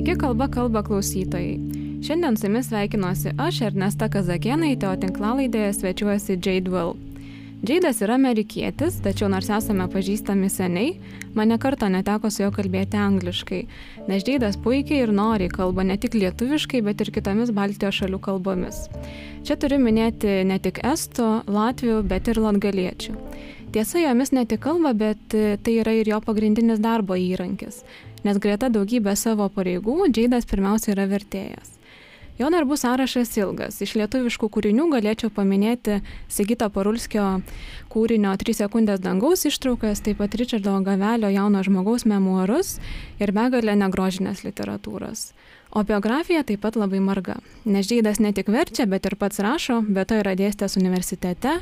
Sveiki, kalba kalba klausytojai. Šiandien su jumis sveikinuosi aš, Ernesta Kazakienaitė, o tinklalaidėje svečiuosi Jade Will. Jadas yra amerikietis, tačiau nors esame pažįstami seniai, mane kartą neteko su juo kalbėti angliškai, nes Jadas puikiai ir noriai kalba ne tik lietuviškai, bet ir kitomis Baltijos šalių kalbomis. Čia turiu minėti ne tik estų, latvių, bet ir latgaliečių. Tiesa, jomis ne tik kalba, bet tai yra ir jo pagrindinis darbo įrankis, nes greta daugybę savo pareigų Jadas pirmiausia yra vertėjas. Jo darbų sąrašas ilgas. Iš lietuviškų kūrinių galėčiau paminėti Sigito Parulskio kūrinio 3 sekundės dangaus ištraukas, taip pat Richardo Gavelio jauno žmogaus memuarus ir begalę negrožinės literatūros. O biografija taip pat labai marga. Nes Žydas ne tik verčia, bet ir pats rašo, bet to yra dėstęs universitete,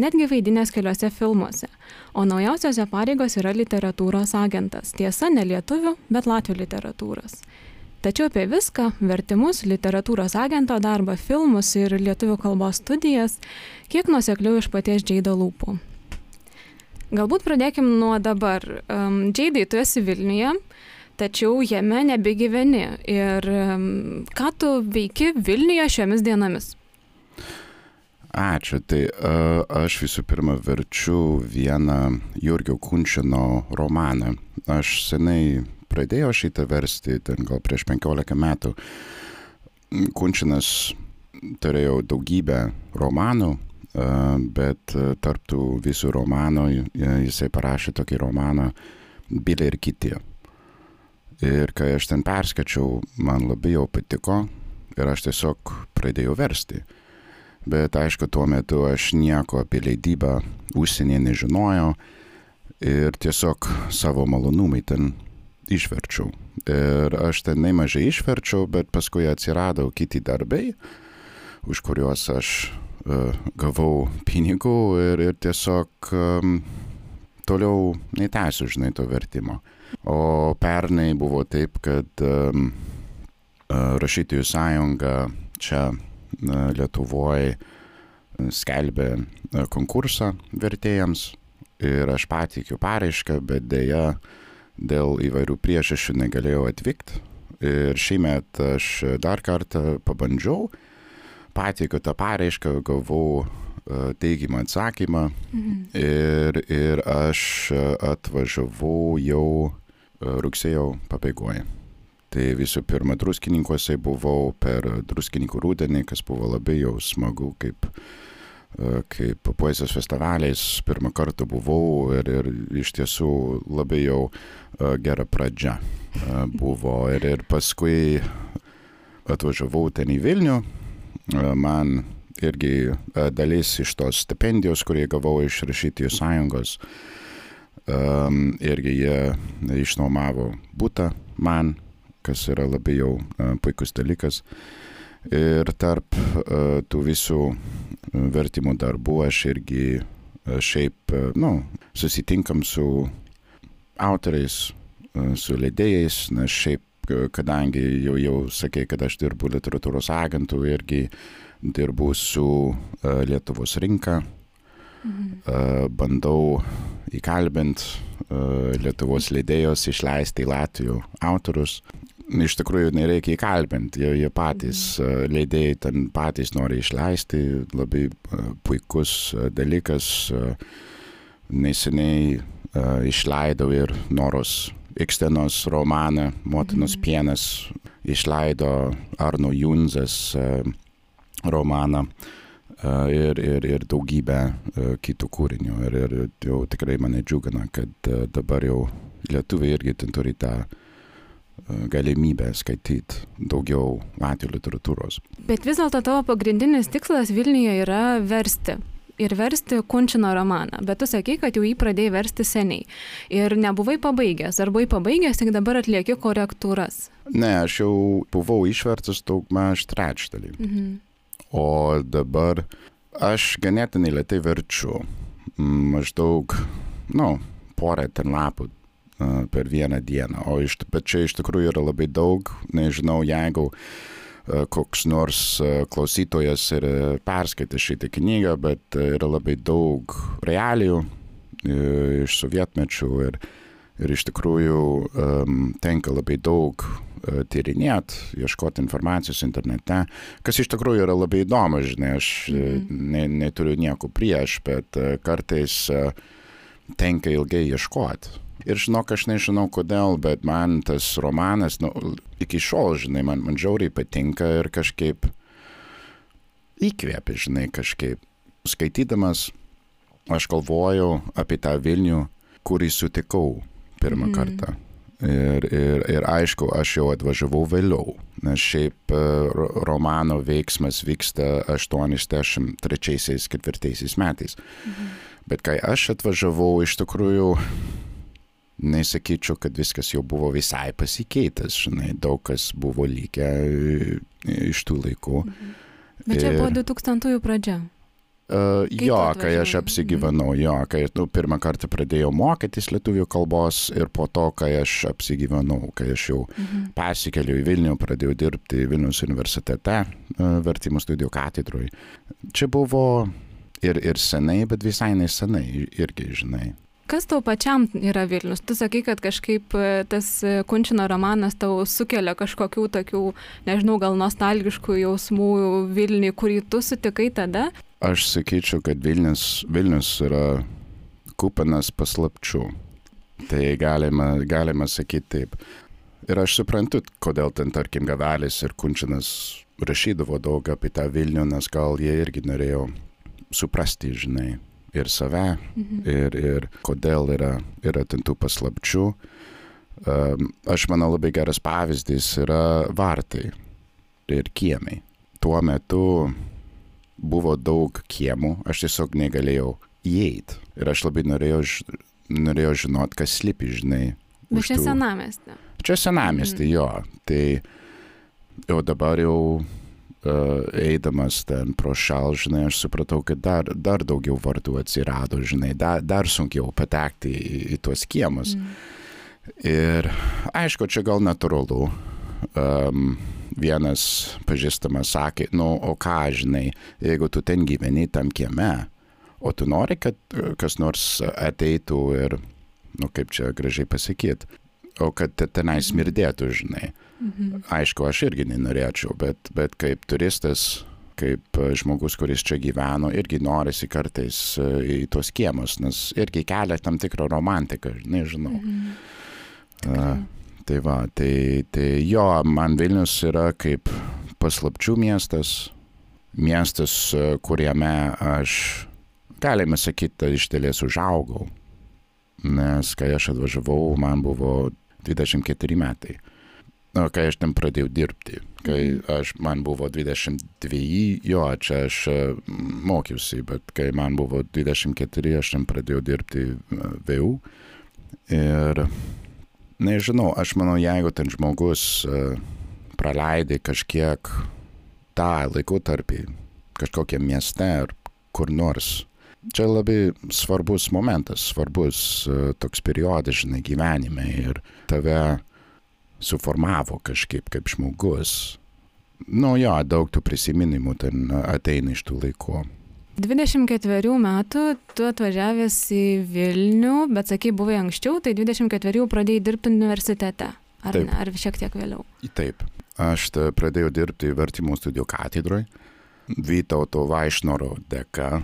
netgi vaidinęs keliuose filmuose. O naujausiose pareigos yra literatūros agentas. Tiesa, ne lietuvių, bet latvių literatūros. Tačiau apie viską - vertimus, literatūros agento darbą, filmus ir lietuvių kalbos studijas - kiek nusekliau iš paties Džeido lūpų. Galbūt pradėkim nuo dabar. Džeidai, tu esi Vilniuje, tačiau jame nebegyveni. Ir ką tu veiki Vilniuje šiomis dienomis? Ačiū. Tai uh, aš visų pirma verčiu vieną Jurgio Kunčino romaną. Aš senai pradėjo šitą versti, ten gal prieš 15 metų. Kunčinas turėjo daugybę romanų, bet tarptų visų romanų jisai parašė tokį romaną Bilė ir kiti. Ir kai aš ten perskačiau, man labai jau patiko ir aš tiesiog pradėjau versti. Bet aišku, tuo metu aš nieko apie leidybą užsienyje nežinojau ir tiesiog savo malonumai ten išverčiau. Ir aš ten nemažai išverčiau, bet paskui atsirado kiti darbai, už kuriuos aš uh, gavau pinigų ir, ir tiesiog um, toliau netęsiu, žinai, to vertimo. O pernai buvo taip, kad um, rašytojų sąjunga čia Lietuvoje skelbė konkursą vertėjams ir aš patikiu paraišką, bet dėja dėl įvairių priežasčių negalėjau atvykti. Ir šiemet aš dar kartą pabandžiau, pateikiau tą paraišką, gavau e, teigiamą atsakymą mhm. ir, ir aš atvažiavau jau e, rugsėjo pabaigoje. Tai visų pirma, druskininkuose buvau per druskininkų rūdienį, kas buvo labai jau smagu, kaip uh, kaip poezijos festivaliais pirmą kartą buvau ir, ir iš tiesų labai jau gera pradžia buvo. Ir, ir paskui atvažiavau ten į Vilnių, man irgi dalis iš tos stipendijos, kurie gavau iš rašytojų sąjungos, irgi jie išnuomavo būtą man, kas yra labai jau uh, puikus dalykas. Ir tarp uh, tų visų vertimų darbų aš irgi e, šiaip, e, nu, susitinkam su autoriais, e, su leidėjais, nes šiaip, kadangi jau, jau sakė, kad aš dirbu literatūros agentų, irgi dirbu su Lietuvos rinka, mhm. bandau įkalbinti uh, Lietuvos leidėjos išleisti į Latvijų autorius iš tikrųjų nereikia įkalbinti, jie, jie patys, mhm. E, leidėjai ten patys nori išleisti, labai e, puikus e, dalykas. Neseniai išleidau ir Noros Ikstenos romaną Motinos mhm. pienas, išleido Arno Junzas romaną ir, ir, ir daugybę kitų kūrinių. Ir, ir jau tikrai mane džiugina, kad dabar jau lietuviai irgi turi tą galimybę skaityti daugiau latvių literatūros. Bet vis dėlto tavo pagrindinis tikslas Vilniuje yra versti. Ir versti Kunčino romaną. Bet tu sakai, kad jau jį pradėjai versti seniai. Ir nebuvai pabaigęs. Ar buvai pabaigęs, tik dabar atlieki korektūras? Ne, aš jau buvau išvertas daug maž trečdalį. Mhm. O dabar aš ganėtinai lietai verčiu. Maždaug, nu, porą ten lapų per vieną dieną. O iš, bet čia iš tikrųjų yra labai daug, nežinau, jeigu koks nors klausytojas ir perskaitė šitą knygą, bet yra labai daug realijų iš sovietmečių ir, ir iš tikrųjų um, tenka labai daug uh, tyrinėti, ieškoti informacijos internete, kas iš tikrųjų yra labai įdomu, žinai, aš mhm. ne, neturiu nieko prieš, bet uh, kartais tenka ilgai ieškoti. Ir žinok, aš nežinau kodėl, bet man tas romanas, nu, iki šiol, žinai, man, man žiauriai patinka ir kažkaip įkvėpia, žinai, kažkaip. Skaitydamas, aš galvojau apie tą Vilnių, kurį sutikau pirmą mm. kartą. Ir, ir, ir aišku, aš jau atvažiavau vėliau, nes šiaip e, romano veiksmas vyksta 83-4 metais. Mhm. Bet kai aš atvažiavau, iš tikrųjų nesakyčiau, kad viskas jau buvo visai pasikeitęs, žinai, daug kas buvo likę e, iš tų laikų. Mhm. Bet čia ir, buvo 2000-ųjų pradžia. Uh, jo, kai aš apsigyvenau, jo, kai nu, pirmą kartą pradėjau mokytis lietuvių kalbos ir po to, kai aš apsigyvenau, kai aš jau mhm. persikeliu į Vilnių, pradėjau dirbti Vilnius universitete, uh, vertimų studijų katedroje. Čia buvo ir, ir senai, bet visai nesenai irgi, žinai. Kas tau pačiam yra Vilnius? Tu sakai, kad kažkaip e, tas e, Kunčino romanas tau sukelia kažkokių tokių, nežinau, gal nostalgiškų jausmų Vilniui, kurį tu sutikai tada? Aš sakyčiau, kad Vilnius, Vilnius yra kupinas paslapčių. Tai galima, galima sakyti taip. Ir aš suprantu, kodėl ten, tarkim, Gavelis ir Kunčinas rašydavo daug apie tą Vilnių, nes gal jie irgi norėjo suprasti, žinai, ir save, mhm. ir, ir kodėl yra, yra ten tų paslapčių. Um, aš manau labai geras pavyzdys yra vartai ir kiemai. Tuo metu buvo daug kiemų, aš tiesiog negalėjau įeiti. Ir aš labai norėjau, norėjau žinot, kas slypi, žinai. Bet čia tų... senamestė. Čia senamestė, mhm. jo. Tai jau dabar jau uh, eidamas ten pro šal, žinai, aš supratau, kad dar, dar daugiau vardų atsirado, žinai, dar, dar sunkiau patekti į, į tuos kiemus. Mm. Ir aišku, čia gal natūralu. Um, vienas pažįstamas sakė, nu, o ką, žinai, jeigu tu ten gyveni tam kieme, o tu nori, kad kas nors ateitų ir, nu, kaip čia gražiai pasakyti, o kad tenai smirdėtų, žinai. Mhm. Aišku, aš irgi nenorėčiau, bet, bet kaip turistas, kaip žmogus, kuris čia gyveno, irgi norisi kartais e, į tuos kiemus, nes irgi kelia tam tikrą romantiką, nežinau. Mhm. Uh, tai va, tai, tai jo, man Vilnius yra kaip paslapčių miestas, miestas, kuriame aš, galime sakyti, iš dėlės užaugau. Nes kai aš atvažiavau, man buvo 24 metai. Nu, kai aš ten pradėjau dirbti, kai mhm. aš, man buvo 22, jo, čia aš e, mokiausi, bet kai man buvo 24, aš ten pradėjau dirbti e, VU. Ir nežinau, aš manau, jeigu ten žmogus uh, praleidai kažkiek tą laikotarpį kažkokiam mieste ar kur nors, čia labai svarbus momentas, svarbus uh, toks periodas, žinai, gyvenime ir tave suformavo kažkaip kaip žmogus. Nu jo, daug tų prisiminimų ten ateina iš tų laikų. 24 metų tu atvažiavęs į Vilnių, bet sakai, buvai anksčiau, tai 24 pradėjai dirbti universitete. Ar, ne, ar šiek tiek vėliau? Taip. Aš pradėjau dirbti vertimų studijų katedroje. Vytauto Vaišnoro dėka.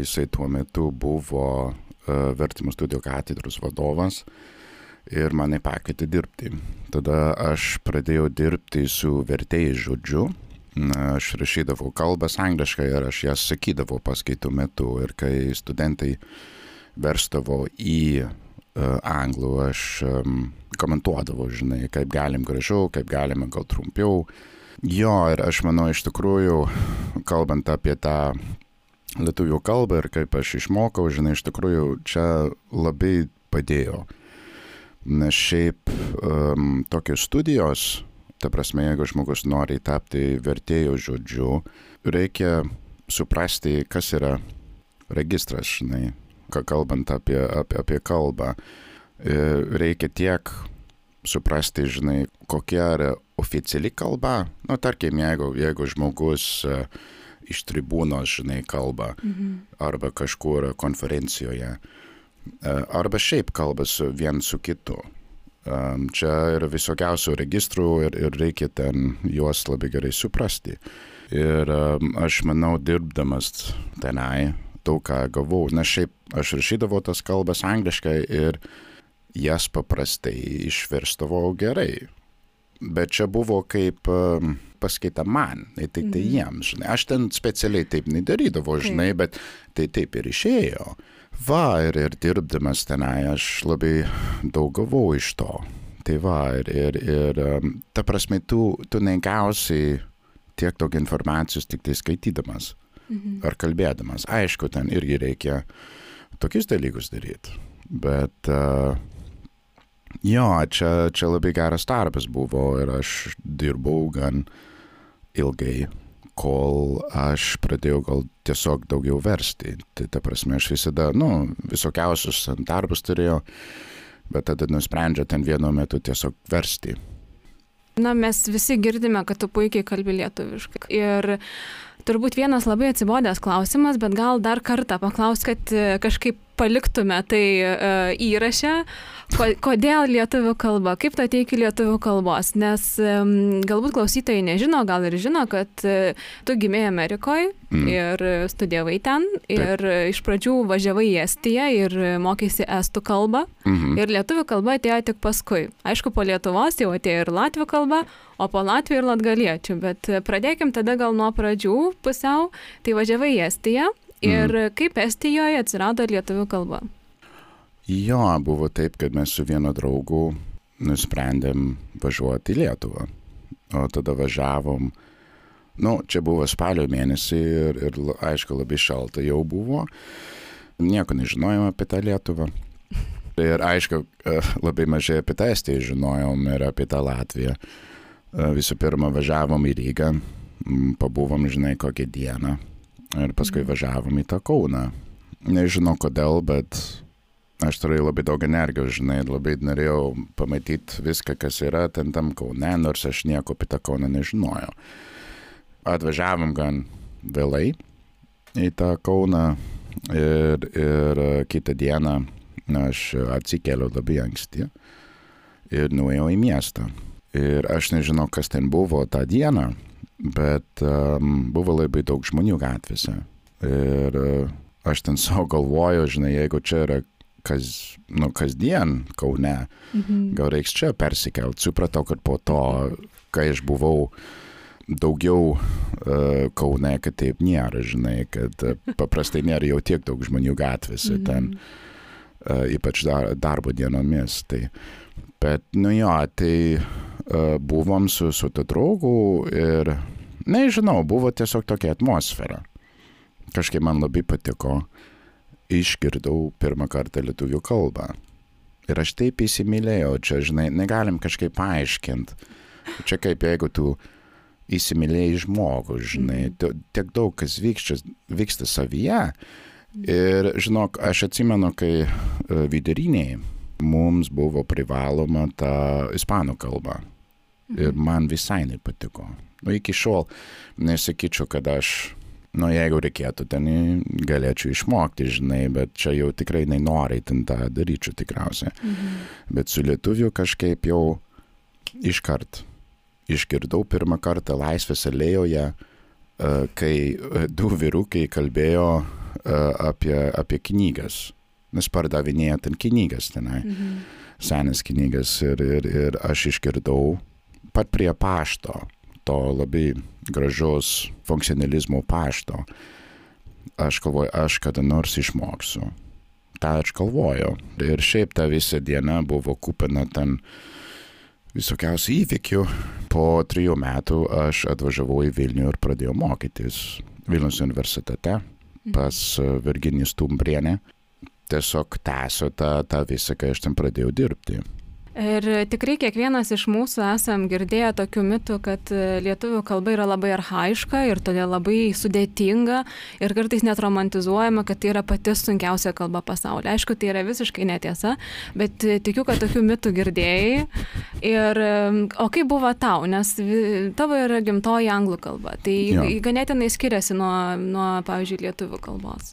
Jisai tuo metu buvo vertimų studijų katedros vadovas. Ir mane pakvietė dirbti. Tada aš pradėjau dirbti su vertėjais žodžiu. Aš rašydavau kalbas angliškai ir aš jas sakydavau paskaitų metu ir kai studentai verstavo į uh, anglų, aš komentuodavau, žinai, kaip galim gražiau, kaip galima gal trumpiau. Jo, ir aš manau, iš tikrųjų, kalbant apie tą lietuvių kalbą ir kaip aš išmokau, žinai, iš tikrųjų čia labai padėjo. Nes šiaip um, tokios studijos, ta prasme, jeigu žmogus nori tapti vertėjų žodžiu, reikia suprasti, kas yra registras, žinai, kalbant apie, apie, apie kalbą. E, reikia tiek suprasti, žinai, kokia yra oficiali kalba. Nu, tarkim, jeigu, jeigu žmogus uh, iš tribūnos, žinai, kalba mhm. arba kažkur konferencijoje. E, arba šiaip kalba su vien su kitu. Čia yra visokiausių registrų ir, ir reikia ten juos labai gerai suprasti. Ir aš manau, dirbdamas tenai, daug ką gavau, nes šiaip aš rašydavau tas kalbas angliškai ir jas paprastai išverstavo gerai. Bet čia buvo kaip paskaita man, tai tai, tai jiems, žinai. Aš ten specialiai taip nedarydavau, žinai, bet tai taip ir išėjo. Va, ir, ir dirbdamas tenai aš labai daug gavau iš to. Tai va, ir, ir, ir ta prasme, tu, tu negausi tiek daug informacijos tik tai skaitydamas Mhm. ar kalbėdamas. Aišku, ten irgi reikia tokius dalykus daryti. Bet uh, jo, čia, čia labai geras darbas buvo ir aš dirbau gan ilgai, kol aš pradėjau gal tiesiog daugiau versti. Tai ta prasme, aš visada, nu, visokiausius darbus turėjau, bet tada nusprendžiau ten vienu metu tiesiog versti. Na, mes visi girdime, kad tu puikiai kalbi lietuviškai. Ir turbūt vienas labai atsibodęs klausimas, bet gal dar kartą paklaus, kad e, kažkaip paliktume tai uh, įrašę. Ko, kodėl lietuvių kalba? Kaip tu ateiki lietuvių kalbos? Nes galbūt klausytojai nežino, gal ir žino, kad uh, tu gimėjai Amerikoje Mm. ir studijavai ten. Ir uh, iš pradžių važiavai į Estiją ir mokėsi estų kalbą. Mhm. Ir lietuvių kalba atėjo tik paskui. Aišku, po Lietuvos jau atėjo ir latvių kalba, o po latvių ir latgaliečių. Bet e, pradėkim tada gal nuo pradžių pusiau. Tai važiavai į Estiją ir kaip Estijoje atsirado lietuvių kalba. Jo, buvo taip, kad mes su vienu draugu nusprendėm važiuoti į Lietuvą. O tada važiavom, nu, čia buvo spalio mėnesį ir, ir aišku, labai šalta jau buvo. Nieko nežinojom apie tą Lietuvą. Ir aišku, e, labai mažai apie tą Estiją žinojom ir apie tą Latviją. E, Visų pirma, važiavom į Rygą, pabuvom, žinai, kokią dieną. Ir paskui važiavom į tą Kauną. Nežinau kodėl, bet aš turėjau labai daug energijos, žinai, labai norėjau pamatyti viską, kas yra ten tam Kaune, nors aš nieko apie tą Kauną nežinojau. Atvažiavom gan vėlai į tą Kauną ir, ir kitą dieną aš atsikėliau labai anksti ir nuėjau į miestą. Ir aš nežinau, kas ten buvo tą dieną, bet um, buvo labai daug žmonių gatvėse. Ir uh, aš ten savo galvoju, žinai, jeigu čia yra kas, nu, kasdien Kaune, Mhm. gal reiks čia persikelt. Supratau, kad po to, kai aš buvau daugiau uh, Kaune, kad taip nėra, žinai, kad uh, paprastai nėra jau tiek daug žmonių gatvėse ten, uh, ypač dar, darbo dienomis. Tai, bet, nu jo, tai uh, buvom su, su to draugu ir, nežinau, buvo tiesiog tokia atmosfera. Kažkaip man labai patiko, išgirdau pirmą kartą lietuvių kalbą. Ir aš taip įsimylėjau, čia, žinai, negalim kažkaip paaiškinti. Čia kaip jeigu tu įsimylėjai žmogų, žinai, tu, tiek daug kas vyksta, vyksta savyje. Ir, žinok, aš atsimenu, kai e, viduriniai mums buvo privaloma ta ispanų kalba. Ir man visai nepatiko. Nu, iki šiol nesakyčiau, kad aš, nu, jeigu reikėtų, ten galėčiau išmokti, žinai, bet čia jau tikrai nenoriai ten tą daryčiau tikriausiai. Mhm. Bet su lietuviu kažkaip jau iškart išgirdau pirmą kartą Laisvės alėjoje, e, kai e, du vyrukai kalbėjo e, apie, apie knygas. Nes pardavinėjo ten knygas tenai, Mhm. senas knygas ir, ir, ir aš išgirdau pat prie pašto, to labai gražaus funkcionalizmo pašto. Aš galvoju, aš kada nors išmoksiu. Ta aš galvojau. Ir šiaip ta visa diena buvo kupina ten visokiausių įvykių. Po trijų metų aš atvažiavau į Vilnių ir pradėjau mokytis Vilnius universitete pas e, Virginijus Tumbrienę. Tiesiog tęsiu tą, tą visą, kai aš ten pradėjau dirbti. Ir tikrai kiekvienas iš mūsų esam girdėję tokių mitų, kad e, lietuvių kalba yra labai arhaiška ir todėl labai sudėtinga ir kartais net romantizuojama, kad tai yra pati sunkiausia kalba pasaulyje. Aišku, tai yra visiškai netiesa, bet e, tikiu, kad tokių mitų girdėjai. Ir, e, o kaip buvo tau, nes tavo yra gimtoji anglų kalba, tai Jo. ganėtinai skiriasi nuo, nuo, pavyzdžiui, lietuvių kalbos.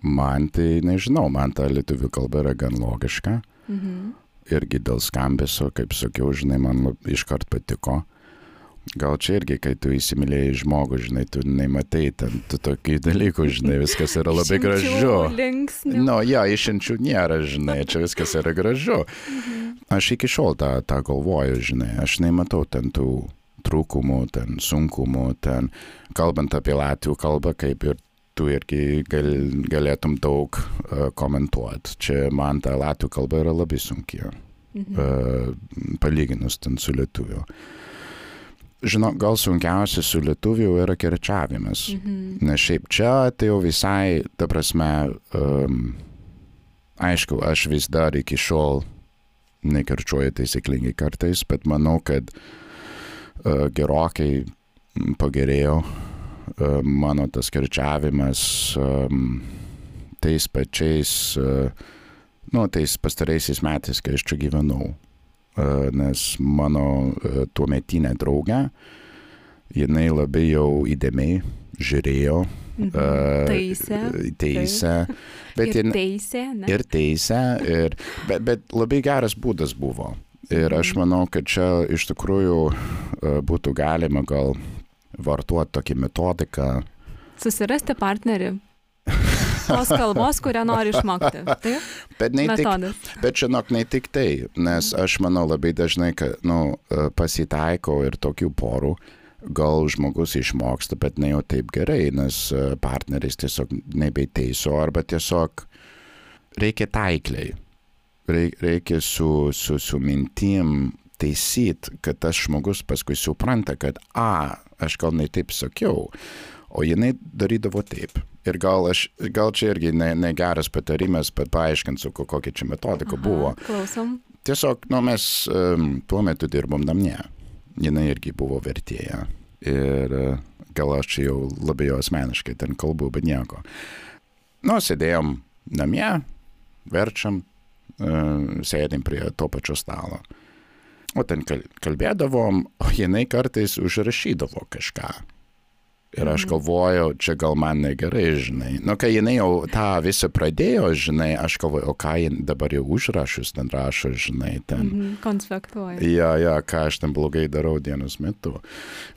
Man tai nežinau, man ta lietuvių kalba yra gan logiška. Mhm. Irgi dėl skambesio, kaip sakiau, žinai, man iškart patiko. Gal čia irgi, kai tu įsimylėjai žmogų, žinai, tu nematai ten tu tokių dalykų, žinai, viskas yra labai gražu. Linksnių. Nu, jo, išimčių nėra, žinai, čia viskas yra gražu. Aš iki šiol tą, tą galvoju, žinai, aš nematau ten tų trūkumų, ten sunkumų, ten kalbant apie latvių kalbą, kaip ir tu irgi gal, galėtum daug uh, komentuoti. Čia man ta latvių kalba yra labai sunki, Mhm. uh, palyginus ten su lietuviu. Žinau, gal sunkiausia su lietuviu yra kirčiavimas. Mhm. Nes šiaip čia tai jau visai, ta prasme, um, aišku, aš vis dar iki šiol nekirčiuoju taisyklingai kartais, bet manau, kad uh, gerokai pagerėjo uh, mano tas kirčiavimas um, tais pačiais, uh, nu, tais pastaraisiais metais, kai aš čia gyvenau. Nes mano uh, tuometinė draugė, jinai labai jau įdėmiai žiūrėjo Mhm. Taisė. teisę, bet ir teisė, ne? ir teisę, ir, bet, bet labai geras būdas buvo. Ir aš Mhm. manau, kad čia iš tikrųjų e, būtų galima gal vartuoti tokį metodiką. Susirasti partnerį. Tos kalbos, kurią nori išmokti. Taip, Bet, tik, bet žinok, ne tik tai, nes aš manau labai dažnai, kad nu, e, pasitaiko ir tokių porų, gal žmogus išmoksta, bet ne jau taip gerai, nes e, partneris tiesiog nebeteiso arba tiesiog reikia taikliai. Rei- Reikia su, su, su mintim taisyti, kad tas žmogus paskui supranta, kad, a, aš gal ne taip sakiau, o jinai darydavo taip. Ir gal, aš, gal čia irgi ne, ne geras patarimas, bet paaiškinsiu, ko- kokia čia metodika Aha, buvo. Klausom. Tiesiog, nu, mes um, tuo metu dirbom namie. Jinai irgi buvo vertėja. Ir uh, gal aš čia jau labai jau asmeniškai ten kalbu, bet nieko. Nu, sėdėjom namie, verčiam, uh, sėdim prie to pačio stalo. O ten kal- kalbėdavom, o jinai kartais užrašydavo kažką. Ir aš Mhm. galvojau, čia gal man negerai, žinai. Nu, kai jinai jau tą visą pradėjo, žinai, aš galvoju, o ką jin dabar jau užrašus ten rašo, žinai, ten. Mhm. Konspektuoja. Ja, ja, ką aš ten blogai darau dienos metu.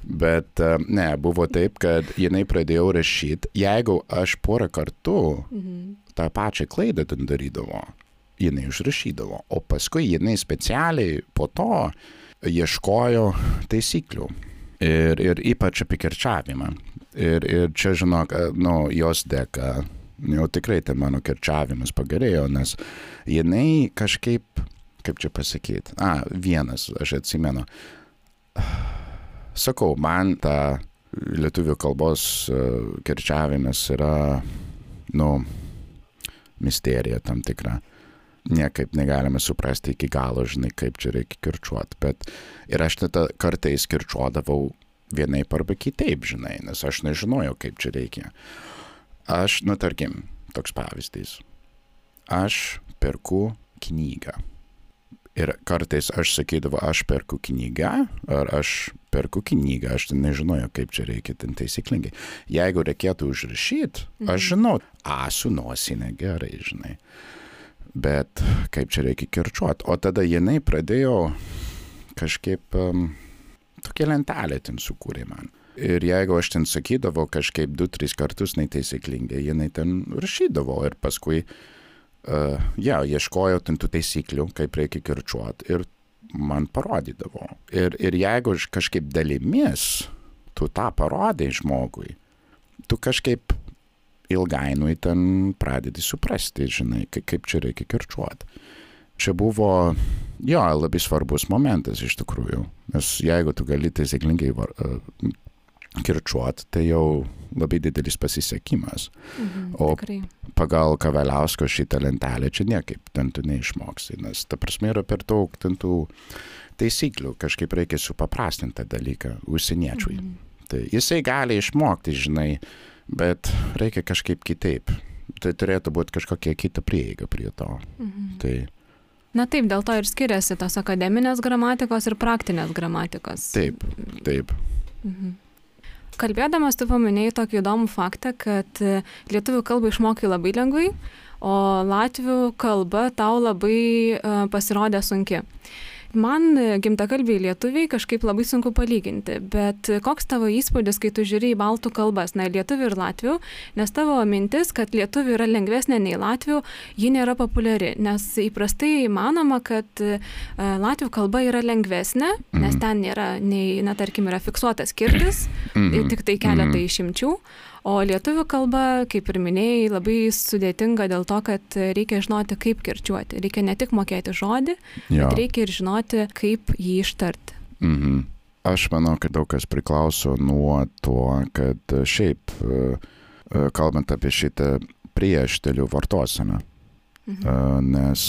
Bet e, ne, buvo taip, kad jinai pradėjo rašyti, jeigu aš porą kartų Mhm. tą pačią klaidą ten darydavo, jinai užrašydavo, o paskui jinai specialiai po to ieškojo taisyklių. Ir, ir ypač apie kirčiavimą. Ir, ir čia, žinok, e, nu, jos dėka, jau tikrai ten mano kirčiavimas pagerėjo, nes jinai kažkaip, kaip čia pasakyti, a, vienas, aš atsimenu. Sakau, man ta lietuvių kalbos e, kirčiavimas yra, nu, misterija tam tikra. Niekaip negalime suprasti iki galo, žinai, kaip čia reikia kirčiuoti. Bet ir aš tada kartais kirčiuodavau vienaip arba kitaip, žinai, nes aš nežinojau, kaip čia reikia. Aš, nu tarkim, toks pavyzdys. Aš perku knygą. Ir kartais aš sakydavau, aš perku knygą, ar aš perku knygą, aš ten nežinojau, kaip čia reikia ten taisyklingai. Jeigu reikėtų užrašyti, aš žinau, a, su nosinė gerai, žinai. Bet kaip čia reikia kirčiuoti. O tada jinai pradėjo kažkaip um, tokia lentelė ten sukūrė man. Ir jeigu aš ten sakydavau kažkaip du, tris kartus netaisyklingai, jinai ten rašydavo ir paskui, uh, ja, ieškojo ten tų taisyklių, kaip reikia kirčiuoti ir man parodydavo. Ir, ir jeigu aš kažkaip dalimis, tu tą parodai žmogui, tu kažkaip ilgainui ten pradedi suprasti, žinai, kaip, čia reikia kirčiuoti. Čia buvo, jo, labai svarbus momentas iš tikrųjų, nes jeigu tu gali taisyklingai uh, kirčiuoti, tai jau labai didelis pasisekimas. Mhm. O- Tikrai. Pagal Kavaliausko šitą lentelę čia niekaip ten tu neišmoksi, nes ta prasme yra per daug ten tų taisyklių, kažkaip reikia supaprastinti tą dalyką užsieniečiui. Mhm. Tai jisai gali išmokti, žinai, bet reikia kažkaip kitaip. Tai turėtų būti kažkokia kita prieiga prie to. Mhm. Tai Na taip, dėl to ir skiriasi tos akademinės gramatikos ir praktinės gramatikos. taip, taip. Mhm. Kalbėdamas, tu paminėjai tokį įdomų faktą, kad e, lietuvių kalbą išmokai labai lengvai, o latvių kalba tau labai uh, pasirodė sunki. Man gimtakalbiai lietuviai kažkaip labai sunku palyginti, bet koks tavo įspūdis, kai tu žiūri į baltų kalbas, na, lietuvių ir latvių, nes tavo mintis, kad lietuvių yra lengvesnė nei latvių, ji nėra populiari, nes įprastai manoma, kad uh, latvių kalba yra lengvesnė, nes mhm. ten nėra, nei, na, tarkim, yra fiksuotas kirtis, mhm. tik tai keletą mhm. išimčių. O lietuvių kalba, kaip ir minėjai, labai sudėtinga dėl to, kad reikia žinoti, kaip kirčiuoti. Reikia ne tik mokėti žodį, jo. bet reikia ir žinoti, kaip jį ištarti. Mhm. Aš manau, kad daug kas priklauso nuo to, kad šiaip, e, e, kalbant apie šitą prieštelių vartoseną, mhm. E, nes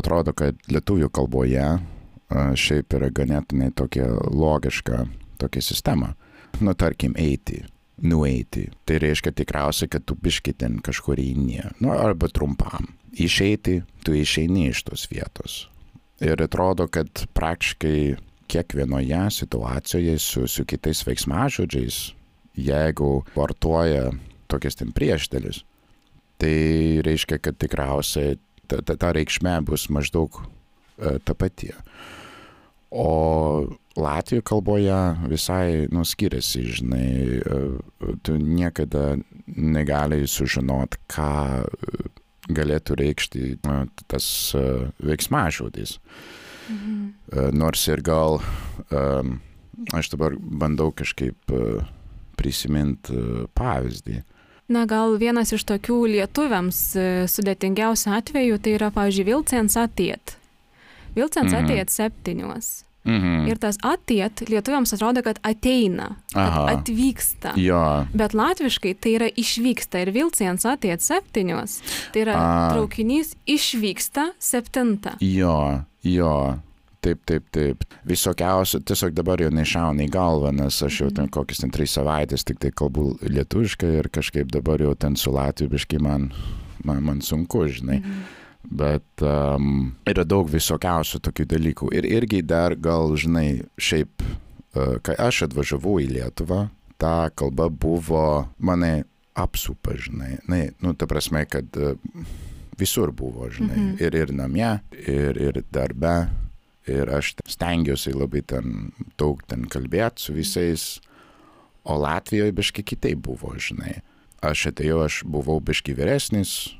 atrodo, kad lietuvių kalboje šiaip yra ganėtinai tokia logiška tokia sistema. Nu, tarkim, eiti nueiti. Tai reiškia tikriausiai, kad tu biški ten kažkur eini. Nu, arba trumpam. Išeiti, tu išeini iš tos vietos. Ir atrodo, kad praktiškai kiekvienoje situacijoje su, su kitais veiksmažodžiais, jeigu vartoja tokias ten priešdėlis, tai reiškia, kad tikriausiai ta, ta, ta reikšmė bus maždaug e, ta pati. O Latvijų kalboje visai nu, skiriasi, žinai, e, tu niekada negali sužinot, ką galėtų reikšti tas e, veiksmažodis. Mhm. Nors ir gal aš dabar bandau kažkaip prisiminti pavyzdį. Na, gal vienas iš tokių lietuviams sudėtingiausių atvejų tai yra, pavyzdžiui, Vilcens atiet. Vilcens mhm. atiet septynios. Mhm. Ir tas atiet lietuviams atrodo, kad ateina, kad atvyksta. Jo. Bet latviškai tai yra išvyksta ir Vilcijans atiet septynios. Tai yra A. traukinys išvyksta septinta. Jo, jo. Taip, taip, taip. Visokiausių, tiesiog dabar jau nešauna į galvą, nes aš jau ten mhm. kokias ten tris savaitės tik tai kalbu lietuviškai ir kažkaip dabar jau ten su latviškai man, man, man sunku, žinai. Mhm. Bet um, yra daug visokiausių tokių dalykų. Ir irgi dar gal, žinai, šiaip, uh, kai aš atvažiavau į Lietuvą, ta kalba buvo mane apsupa, žinai. Na, nu, ta prasme, kad uh, visur buvo, žinai. Mhm. Ir, ir namie, ir, ir darbe. Ir aš stengiuosi labai ten daug ten kalbėti su visais. O Latvijoje biški kitaip buvo, žinai. Aš atėjau, aš buvau biški vyresnis,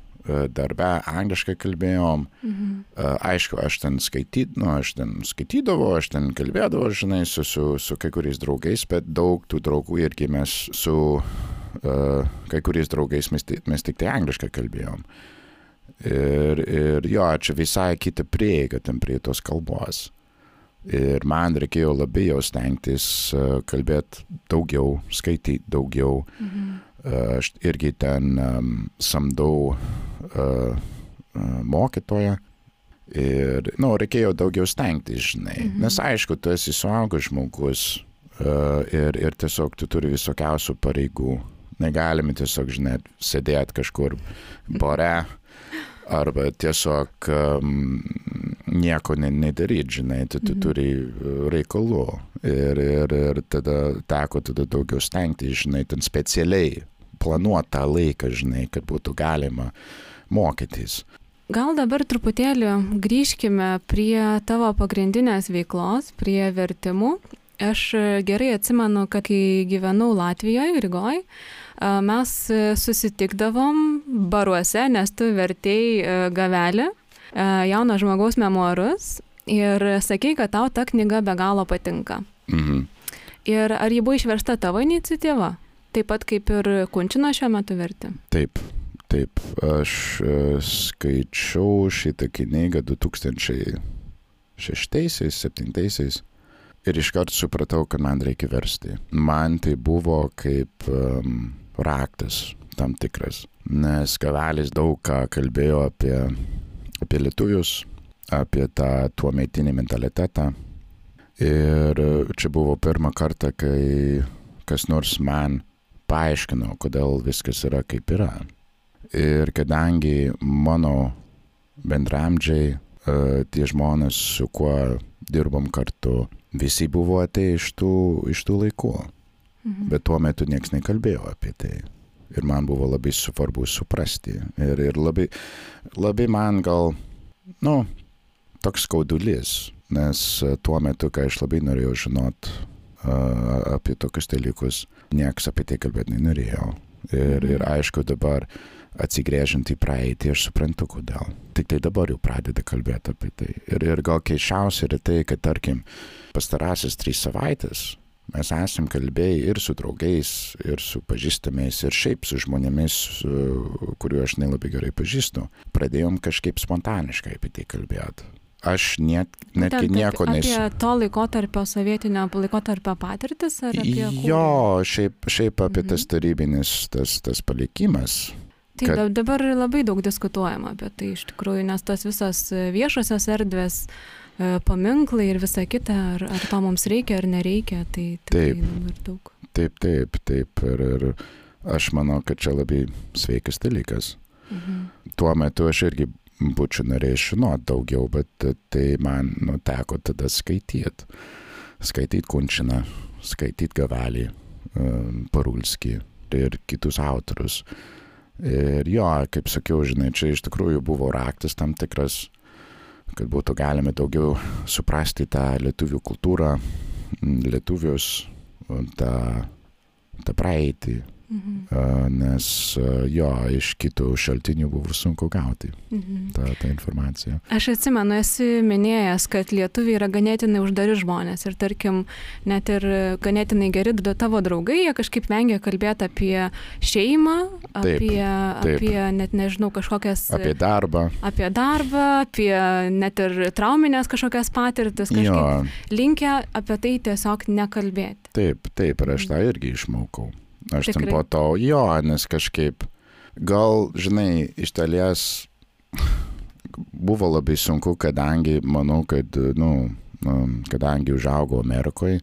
darbe angliškai kalbėjom. Mhm. E, aišku, aš ten skaityt, nu, aš ten skaitydavau, aš ten kalbėdavau, žinai, su, su, su kai kuriais draugais, bet daug tų draugų irgi mes su uh, kai kuriais draugais mes, mes tik tai angliškai kalbėjom. Ir, ir jo, čia visai kita prieiga ten prie tos kalbos. Ir man reikėjo labai jau stengtis kalbėti daugiau, skaityti daugiau. Mhm. Aš irgi ten um, samdau uh, mokytoją. Ir, na, nu, reikėjo daugiau stengtis, žinai. Mhm. Nes aišku, tu esi suaugęs žmogus uh, ir, ir tiesiog tu turi visokiausių pareigų. Negalime tiesiog, žinai, sėdėti kažkur bare arba tiesiog um, nieko ne, nedaryti, žinai, tu, tu mhm. turi reikalų. Ir, ir, ir tada teko tada daugiau stengtis, žinai, ten specialiai planuoti tą laiką, žinai, kad būtų galima mokytis. Gal dabar truputėlį grįžkime prie tavo pagrindinės veiklos, prie vertimų. Aš gerai atsimenu, kad kai gyvenau Latvijoje, Rygoje, mes susitikdavom baruose, nes tu vertėjai gavelį, jauno žmogaus memoarus ir sakei, kad tau ta knyga be galo patinka. Mhm. Ir ar ji buvo išversta tavo iniciatyva? Taip pat kaip ir Kunčina šiuo metu verti? Taip, Taip, aš e, skaičiau šitą knygą 2006-2007 ir iškart supratau, kad man reikia versti. Man tai buvo kaip um, raktas tam tikras, nes Gavelis daug ką kalbėjo apie, apie lietuvius, apie tą tuometinį mentalitetą. Ir čia buvo pirmą kartą, kai kas nors man paaiškino, kodėl viskas yra kaip yra. Ir kadangi mano bendramdžiai, uh, tie žmonės, su kuo dirbom kartu, visi buvo atėję iš tų, iš tų laikų. Mhm. Bet tuo metu niekas nekalbėjo apie tai. Ir man buvo labai svarbu suprasti. Ir, ir labai, labai man gal, nu, toks skaudulis, nes tuo metu, kai aš labai norėjau žinot apie tokius dalykus, nieks apie tai kalbėti nenorėjau. Ir, ir aišku, dabar atsigrėžiant į praeitį, aš suprantu, kodėl. Tik tai dabar jau pradeda kalbėti apie tai. Ir, ir gal keiščiausia yra tai, kad, tarkim, pastarasis trys savaitės mes esam kalbėję ir su draugais, ir su pažįstamais, ir šiaip su žmonėmis, kuriuo aš nelabai gerai pažįstu. Pradėjom kažkaip spontaniškai apie tai kalbėti. Aš net, netgi nieko apie nesu. to laikotarpio sovietinio laikotarpio patirtis ar apie kūrinį? Jo, šiaip, šiaip apie Mhm. tas tarybinis, tas, tas palikimas. Tai kad- da- dabar labai daug diskutuojama apie tai iš tikrųjų, nes tas visas viešosios erdvės, e, paminklai ir visa kita, ar, ar to mums reikia ar nereikia, tai Taip. dabar daug. Taip, taip, taip. Ir, ir aš manau, kad čia labai sveikas dalykas. Mhm. Tuo metu aš irgi būčiau norėjęs žinoti daugiau, bet tai man nu, teko tada skaityti. Skaityti Kunčiną, skaityti Gavelį, um, Parulskį ir kitus autorius. Ir jo, kaip sakiau, žinai, čia iš tikrųjų buvo raktas tam tikras, kad būtų galima daugiau suprasti tą lietuvių kultūrą, lietuvius, tą, tą praeitį, Mhm. nes jo, iš kitų šaltinių buvo sunku gauti Mhm. tą, tą informaciją. Aš atsimenu, esi minėjęs, kad lietuviai yra ganėtinai uždari žmonės ir tarkim, net ir ganėtinai geri d- tavo draugai, jie kažkaip vengia kalbėti apie šeimą, Taip, apie, taip. apie net nežinau, kažkokias... Apie darbą. apie darbą, apie net ir trauminės kažkokias patirtis, kažkaip Jo, linkę apie tai tiesiog nekalbėti. taip, taip, ir aš tą irgi išmokau. Aš ten Tikrai? po to, jo, nes kažkaip, gal, žinai, iš dalies buvo labai sunku, kadangi, manau, kad, nu, um, kadangi užaugau Amerikoje,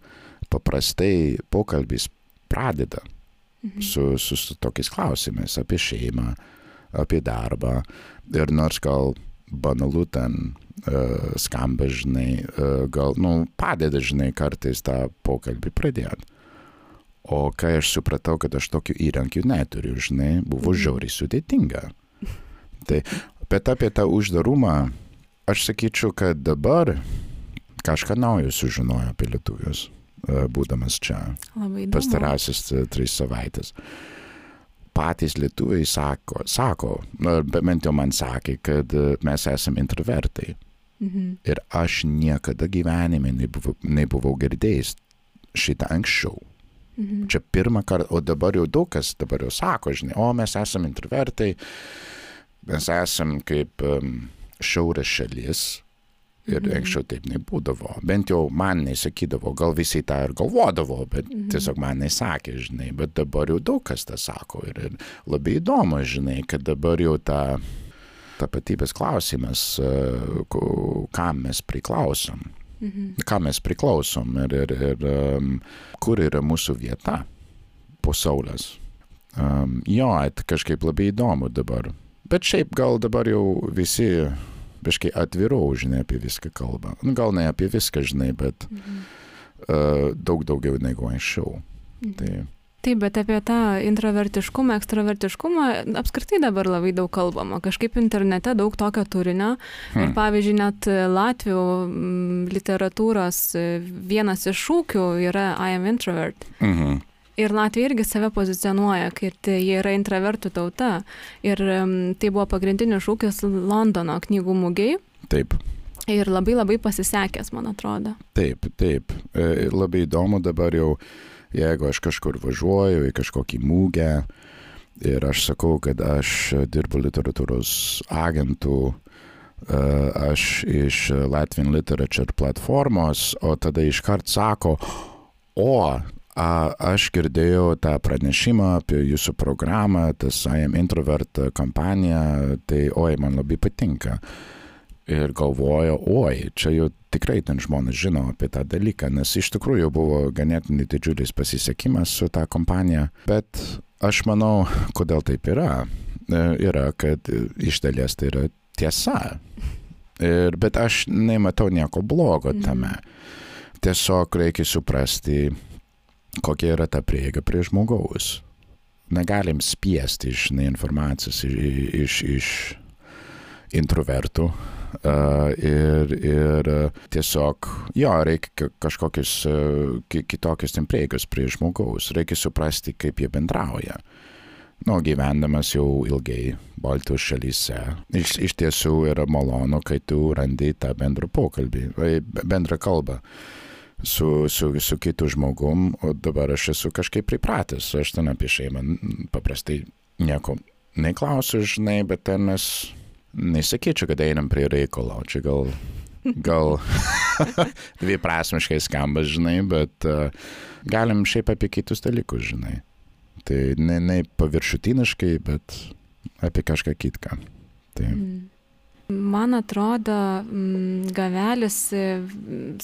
paprastai pokalbis pradeda Mhm. su, su, su tokiais klausimais apie šeimą, apie darbą. Ir nors gal banalu ten uh, skamba, žinai, uh, gal, nu, padeda, žinai, kartais tą pokalbį pradėti. O kai aš supratau, kad aš tokių įrankių neturiu, žinai, buvo Mhm. žiauriai sudėtinga. Tai, bet apie tą uždarumą, aš sakyčiau, kad dabar kažką naujo sužinojo apie lietuvius, e, būdamas čia Labai įdomu. pastarasis e, tris savaitės. Patys lietuviai sako, sako bent jau man sakė, kad e, mes esame introvertai. Mhm. Ir aš niekada gyvenime nebuvau, nebuvau girdėjęs šitą anksčiau. Mhm. Čia pirmą kartą, o dabar jau daug kas dabar jau sako, žinai, o mes esame introvertai, mes esame kaip um, šiaurės šalis. Ir Mhm. anksčiau taip nebūdavo. Bent jau man nesakydavo, gal visi tą ir galvodavo, bet Mhm. tiesiog man nesakė, žinai. Bet dabar jau daug kas tą sako. Ir, ir labai įdomu, žinai, kad dabar jau ta tapatybės klausimas, e, kam mes priklausom Mhm. kam mes priklausom ir, ir, ir um, kur yra mūsų vieta po saulės. Um, jo, tai kažkaip labai įdomu dabar. Bet šiaip gal dabar jau visi biškai atviriau, žinai, apie viską kalba. Nu, gal ne apie viską, žinai, bet Mhm. uh, daug daugiau negu anksčiau. Mhm. Tai Taip, bet apie tą introvertiškumą, ekstravertiškumą apskritai dabar labai daug kalbama. Kažkaip internete daug tokio turinio. Ir hmm. pavyzdžiui, net Latvių mm, literatūros vienas iš šūkių yra I am introvert. mhm. Ir Latvija irgi save pozicionuoja, kad jie yra intravertų tauta. Ir mm, tai buvo pagrindinis šūkis Londono knygų mugiai. Taip. Ir labai labai pasisekęs, man atrodo. Taip, taip. E, labai įdomu dabar jau, jeigu aš kažkur važiuoju į kažkokį mūgę ir aš sakau, kad aš dirbu literatūros agentų, e, aš iš Latvian Literature platformos, o tada iškart sako, o, a, aš girdėjau tą pranešimą apie jūsų programą, tas I am introvert kampaniją, tai oi, man labai patinka ir galvojo, oi, čia jau tikrai ten žmonės žino apie tą dalyką, nes iš tikrųjų buvo ganėtinai didžiulis pasisekimas su tą kompanija, bet aš manau, kodėl taip yra, e, yra, kad iš dalies tai yra tiesa. Ir, bet aš nematau nieko blogo Mhm. tame. Tiesiog reikia suprasti, kokia yra ta prieiga prie žmogaus. negalim spiesti, žinai, informacijos iš, iš, iš introvertų. Uh, ir, ir tiesiog, jo, reikia kažkokius uh, kitokius prieigos prie žmogaus, reikia suprasti, kaip jie bendrauja. Nu, gyvendamas jau ilgai Baltijos šalyse, iš, iš tiesų yra malonu, kai tu randi tą bendrą pokalbį, bendrą kalbą su, su, su kitu žmogum, o dabar aš esu kažkaip pripratęs, aš ten apie šeimą paprastai nieko neklausiu, žinai, bet ten mes nesakyčiau, kad einam prie reikalo, čia gal, gal dviprasmiškai skamba, žinai, bet uh, galim šiaip apie kitus dalykus, žinai. Tai ne, ne paviršutiniškai, bet apie kažką kitką. Tai. Mm. Man atrodo, mm, Gavelis e,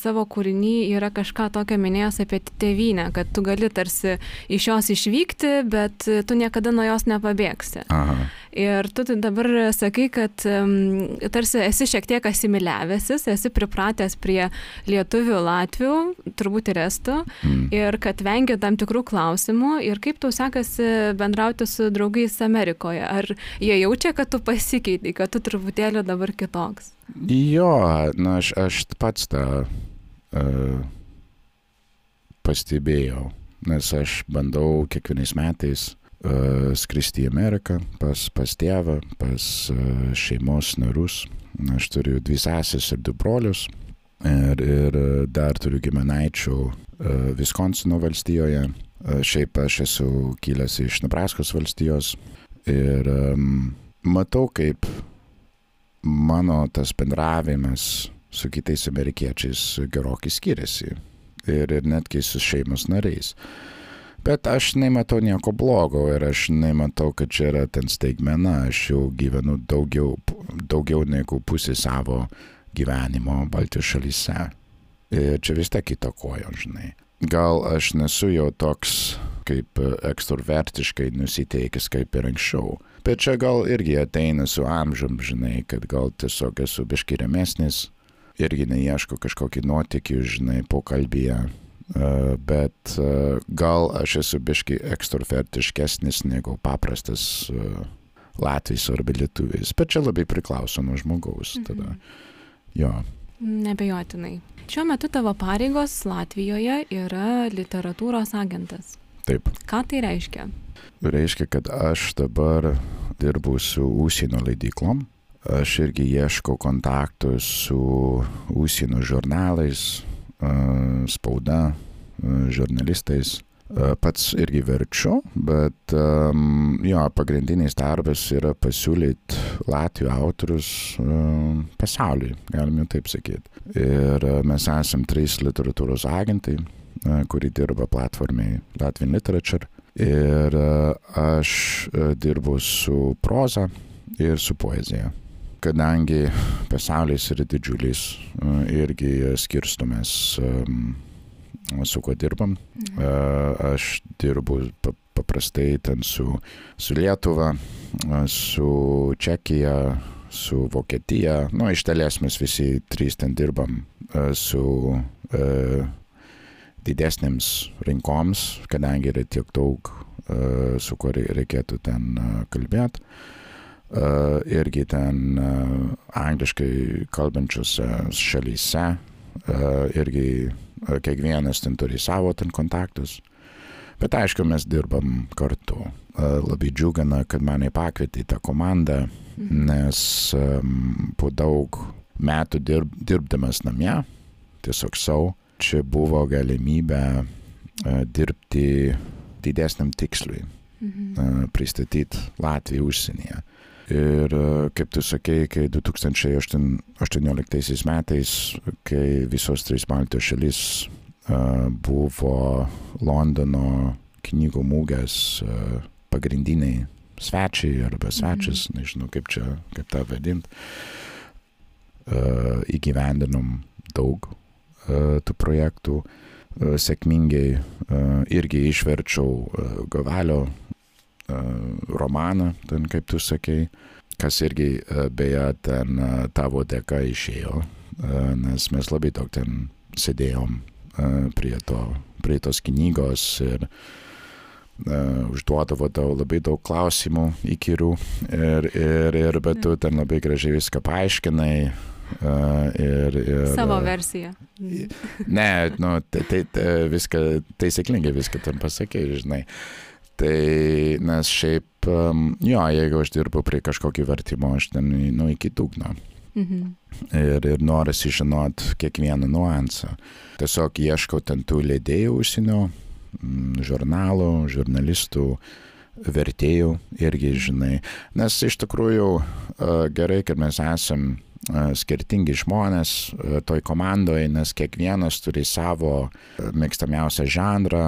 savo kūrinį yra kažką tokio minėjęs apie tėvynę, kad tu gali tarsi iš jos išvykti, bet tu niekada nuo jos nepabėgsi. Aha. Ir tu dabar sakai, kad um, tarsi esi šiek tiek asimiliavęsis, esi pripratęs prie lietuvių, latvių, turbūt ir estų, mm. ir kad vengia tam tikrų klausimų. Ir kaip tau sekasi bendrauti su draugais Amerikoje? Ar jie jaučia, kad tu pasikeitei, kad tu truputėlį dabar kitoks? Jo, na, aš, aš pats tą uh, pastebėjau, nes aš bandau kiekvienais metais skristi į Ameriką pas, pas tėvą, pas uh, šeimos narus. Aš turiu dvi sesės ir du brolius. Ir, ir dar turiu giminaičių uh, Viskonsino valstijoje. Uh, šiaip aš esu kilęs iš Nebraskos valstijos. Ir um, matau, kaip mano tas bendravimas su kitais amerikiečiais gerokai skiriasi. Ir, ir netgi su šeimos nariais. Bet aš nematau nieko blogo ir aš nematau, kad čia yra ten staigmena. Aš jau gyvenu daugiau, daugiau negu pusę savo gyvenimo Baltijos šalyse. Ir čia vis tiek įtakojo, žinai. Gal aš nesu jau toks kaip ekstrovertiškai nusiteikęs kaip ir anksčiau Bet čia gal irgi ateina su amžium, žinai, kad gal tiesiog esu biški remesnis, irgi neieško kažkokį nuotykį, žinai, pokalbėje. Uh, bet uh, gal aš esu biški ekstrovertiškesnis negu paprastas uh, Latvijas arba Lietuvis. Bet čia labai priklauso nuo žmogaus. Mhm. Tada. Jo. Nebejotinai. Šiuo metu tavo pareigos Latvijoje yra literatūros agentas. Taip. Ką tai reiškia? reiškia, kad aš dabar dirbu su užsienio leidyklom. Aš irgi ieškau kontaktų su užsienio žurnalais, spauda, žurnalistais. Pats irgi verčiu, bet um, jo, pagrindinis darbas yra pasiūlyti Latvijų autorius um, pasauliui, galime taip sakyti. Ir mes esame trys literatūros agentai, uh, kuri dirba platformai Latvian Literature. Ir e, aš e, dirbu su proza ir su poezija. Kadangi pasaulis yra didžiulis, e, irgi skirstomės su kuo dirbam. Mhm. Aš dirbu paprastai ten su, su Lietuva, su Čekija, su Vokietija. Nu, iš dalies mes visi trys ten dirbam su didesnėms rinkoms, kadangi yra tiek daug, uh, su kuo reikėtų ten kalbėti. Irgi ten uh, angliškai kalbančiose šalyse, irgi uh, kiekvienas ten turi savo ten kontaktus. Bet aišku, mes dirbam kartu. Labai džiugina, kad mane pakvietė į tą komandą, mhm. nes po daug metų dirb, dirbdamas namie, tiesiog savo, čia buvo galimybė e, dirbti didesniam tikslui, mhm. E, pristatyti Latviją užsienyje. Ir e, kaip tu sakei, kai 2018 metais, kai visos trys Baltijos šalis buvo Londono knygų mūgės pagrindiniai svečiai arba svečias, mhm. nežinau kaip čia, kaip tą vadinti, įgyvendinom daug E, tų projektų e, sėkmingai e, irgi išverčiau Gavalio romaną, ten kaip tu sakei, kas irgi beje ten tavo dėka išėjo, nes mes labai daug ten sėdėjom prie, to, prie tos knygos ir uh, užduodavo daug, labai daug klausimų įkyrių ir, ir, ir bet tu ten labai gražiai viską paaiškinai. Uh, ir, ir, Savo versiją. Ne, nu, tai, tai, tai viską, taisyklingai viską tam pasakai, žinai. Tai, nes šiaip, um, jo, jeigu aš dirbu prie kažkokio vertimo, aš ten, nu, iki dugno. Mhm. Ir, ir norisi žinot kiekvieną nuansą. Tiesiog ieškau ten tų leidėjų užsienio, Mm, žurnalų, žurnalistų, vertėjų irgi žinai. Nes iš tikrųjų gerai, kad mes esam skirtingi žmonės toj komandoje, nes kiekvienas turi savo mėgstamiausią žanrą,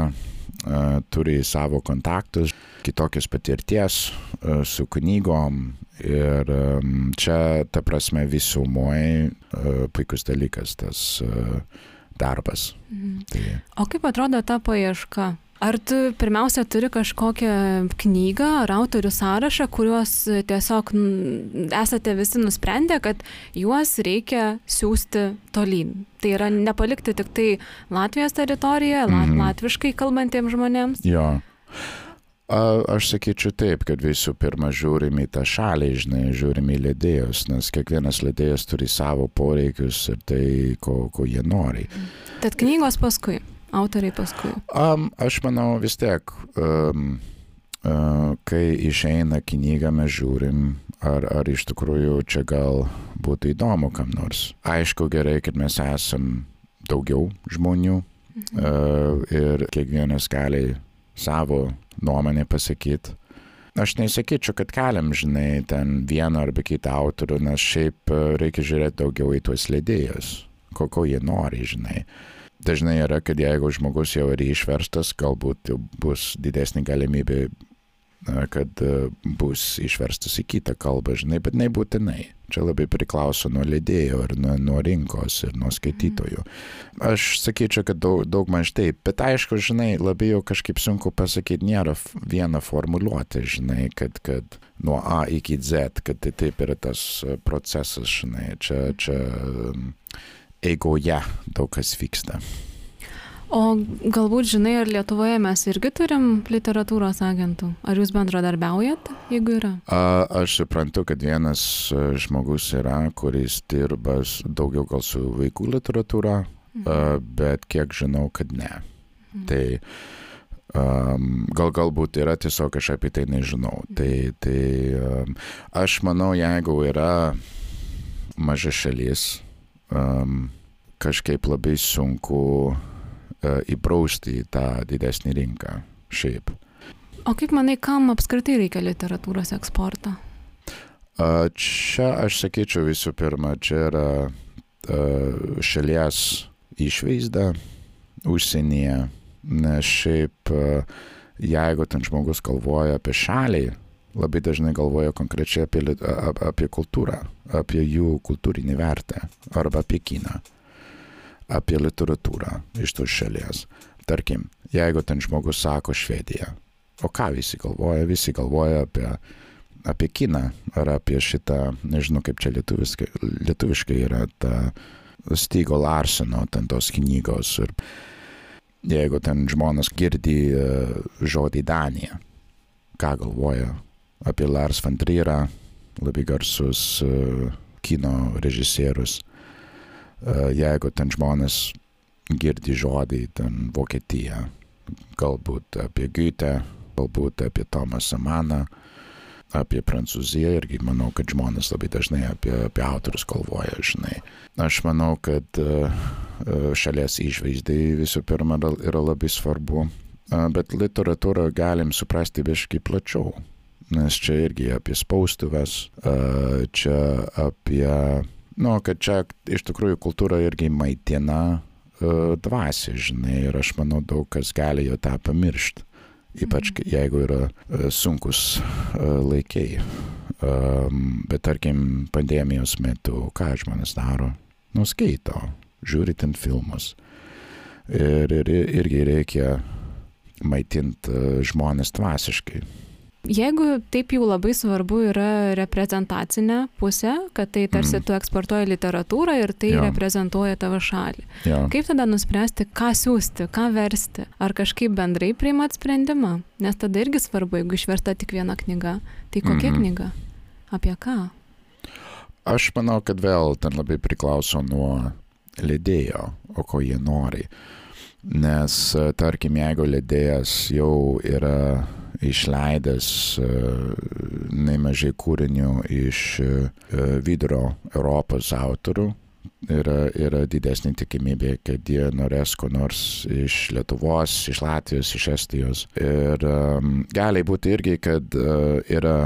turi savo kontaktus, kitokios patirties su knygom ir čia, ta prasme, visumoje puikus dalykas tas darbas. Mhm. Tai... O kaip atrodo ta paieška? Ar tu pirmiausia turi kažkokią knygą ar autorių sąrašą, kuriuos tiesiog esate visi nusprendę, kad juos reikia siūsti tolyn? Tai yra nepalikti tik tai Latvijos teritorijoje, mm -hmm. latviškai kalbantiems žmonėms? Jo. A, aš sakyčiau taip, kad visų pirma žiūrim į tą šalį, žinai, žiūrim į ledėjus, nes kiekvienas ledėjas turi savo poreikius ir tai, ko, ko jie nori. Tad knygos paskui, autoriai paskui. Um, aš manau vis tiek, um, uh, kai išeina knyga, mes žiūrim, ar, ar iš tikrųjų čia gal būtų įdomu kam nors. Aišku, gerai, kad mes esam daugiau žmonių mhm. uh, ir kiekvienas gali savo nuomonę pasakyti. Aš nesakyčiau, kad keliam, žinai, ten vieną arba kitą autorių, nes šiaip reikia žiūrėti daugiau į tuos leidėjus, ko, ko jie nori, žinai. Dažnai yra, kad jeigu žmogus jau yra išverstas, galbūt bus didesnė galimybė kad e, bus išverstas į kitą kalbą, žinai, bet nebūtinai. Čia labai priklauso nuo leidėjo ir nuo, nuo rinkos ir nuo skaitytojų. Aš sakyčiau, kad daug, daug maž taip, bet aišku, žinai, labiau kažkaip sunku pasakyti, nėra viena formuluotė, žinai, kad, kad nuo A iki Z, kad tai taip yra tas e, procesas, žinai, čia, čia eigoje daug kas vyksta. O galbūt žinai, ar Lietuvoje mes irgi turim literatūros agentų? Ar jūs bendradarbiaujat, jeigu yra? A, aš suprantu, kad vienas e, žmogus yra, kuris dirba daugiau gal su vaikų literatūra, mhm. a, bet kiek žinau, kad ne. Mhm. Tai um, gal galbūt yra tiesiog aš apie tai nežinau. Mhm. Tai, tai um, aš manau, jeigu yra maža šalis, um, kažkaip labai sunku E, įprausti į tą didesnį rinką šiaip. O kaip manai, kam apskritai reikia literatūros eksporto? Čia aš sakyčiau visų pirma, čia yra šalies išvaizda užsienyje, nes šiaip jeigu ten žmogus galvoja apie šalį, labai dažnai galvoja konkrečiai apie, apie kultūrą, apie jų kultūrinį vertę arba apie kiną apie literatūrą iš tos šalies. Tarkim, jeigu ten žmogus sako Švedija, o ką visi galvoja? Visi galvoja apie, apie kiną ar apie šitą, nežinau kaip čia lietuviškai, lietuviškai yra ta Stygo Larseno ten tos knygos. Ir jeigu ten žmonės girdi uh, žodį Danija, ką galvoja apie Lars van Trierą, labai garsus uh, kino režisierius jeigu ten žmonės girdi žodį, ten Vokietija, galbūt apie Goethe, galbūt apie Tomasą Maną, apie Prancūziją irgi manau, kad žmonės labai dažnai apie, apie autorius galvoja, žinai. Aš manau, kad šalies išvaizdai visų pirma yra labai svarbu, bet literatūrą galim suprasti biškai plačiau, nes čia irgi apie spaustuvės, čia apie nu, kad čia iš tikrųjų kultūra irgi maitina dvasį, žinai, ir aš manau daug kas gali jo tą pamiršti, ypač mhm. jeigu yra sunkus laikai. Um, bet tarkim, pandemijos metu, ką žmonės daro? Nuskaito, žiūri ten filmus. Ir, ir irgi reikia maitinti žmonės dvasiškai. Jeigu taip jau labai svarbu yra reprezentacinė pusė, kad tai tarsi mm. tu eksportuoji literatūrą ir tai ja. reprezentuoja tavo šalį. Ja. Kaip tada nuspręsti, ką siūsti, ką versti? Ar kažkaip bendrai priimat sprendimą? Nes tada irgi svarbu, jeigu išversta tik viena knyga, tai kokia mm -hmm. knyga? Apie ką? Aš manau, kad vėl ten labai priklauso nuo leidėjo, o ko jie nori. Nes, tarkim, jeigu leidėjas jau yra išleidęs nemažai kūrinių iš vidurio Europos autorių, yra, yra didesnė tikimybė, kad jie norės ko nors iš Lietuvos, iš Latvijos, iš Estijos. Ir um, gali būti irgi, kad uh, yra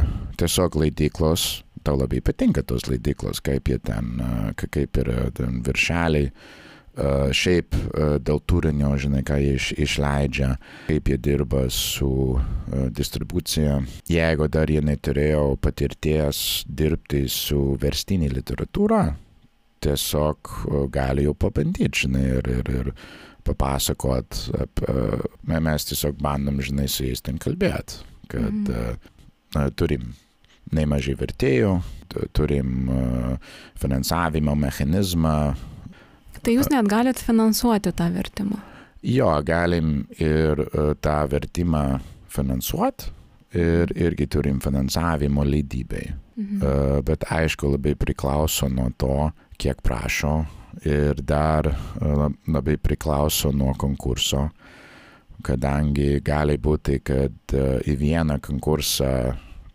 tiesiog leidyklos, tau labai patinka tos leidyklos, kaip jie ten, kaip yra ten viršeliai. Uh, šiaip dėl turinio, žinai, ką jie iš, išleidžia, kaip jie dirba su distribucija. Jeigu dar jie neturėjo patirties dirbti su verstinė literatūra, tiesiog gali jau pabandyti, žinai, ir, ir, ir papasakot, apie, mes tiesiog bandom, žinai, su jais ten kalbėti, kad mm. turim nemažai vertėjų, turim finansavimo mechanizmą. Tai jūs net galite finansuoti tą vertimą? Jo, galim ir tą vertimą finansuoti ir irgi turim finansavimo leidybai. Mhm. Bet aišku, labai priklauso nuo to, kiek prašo ir dar labai priklauso nuo konkurso, kadangi gali būti, kad į vieną konkursą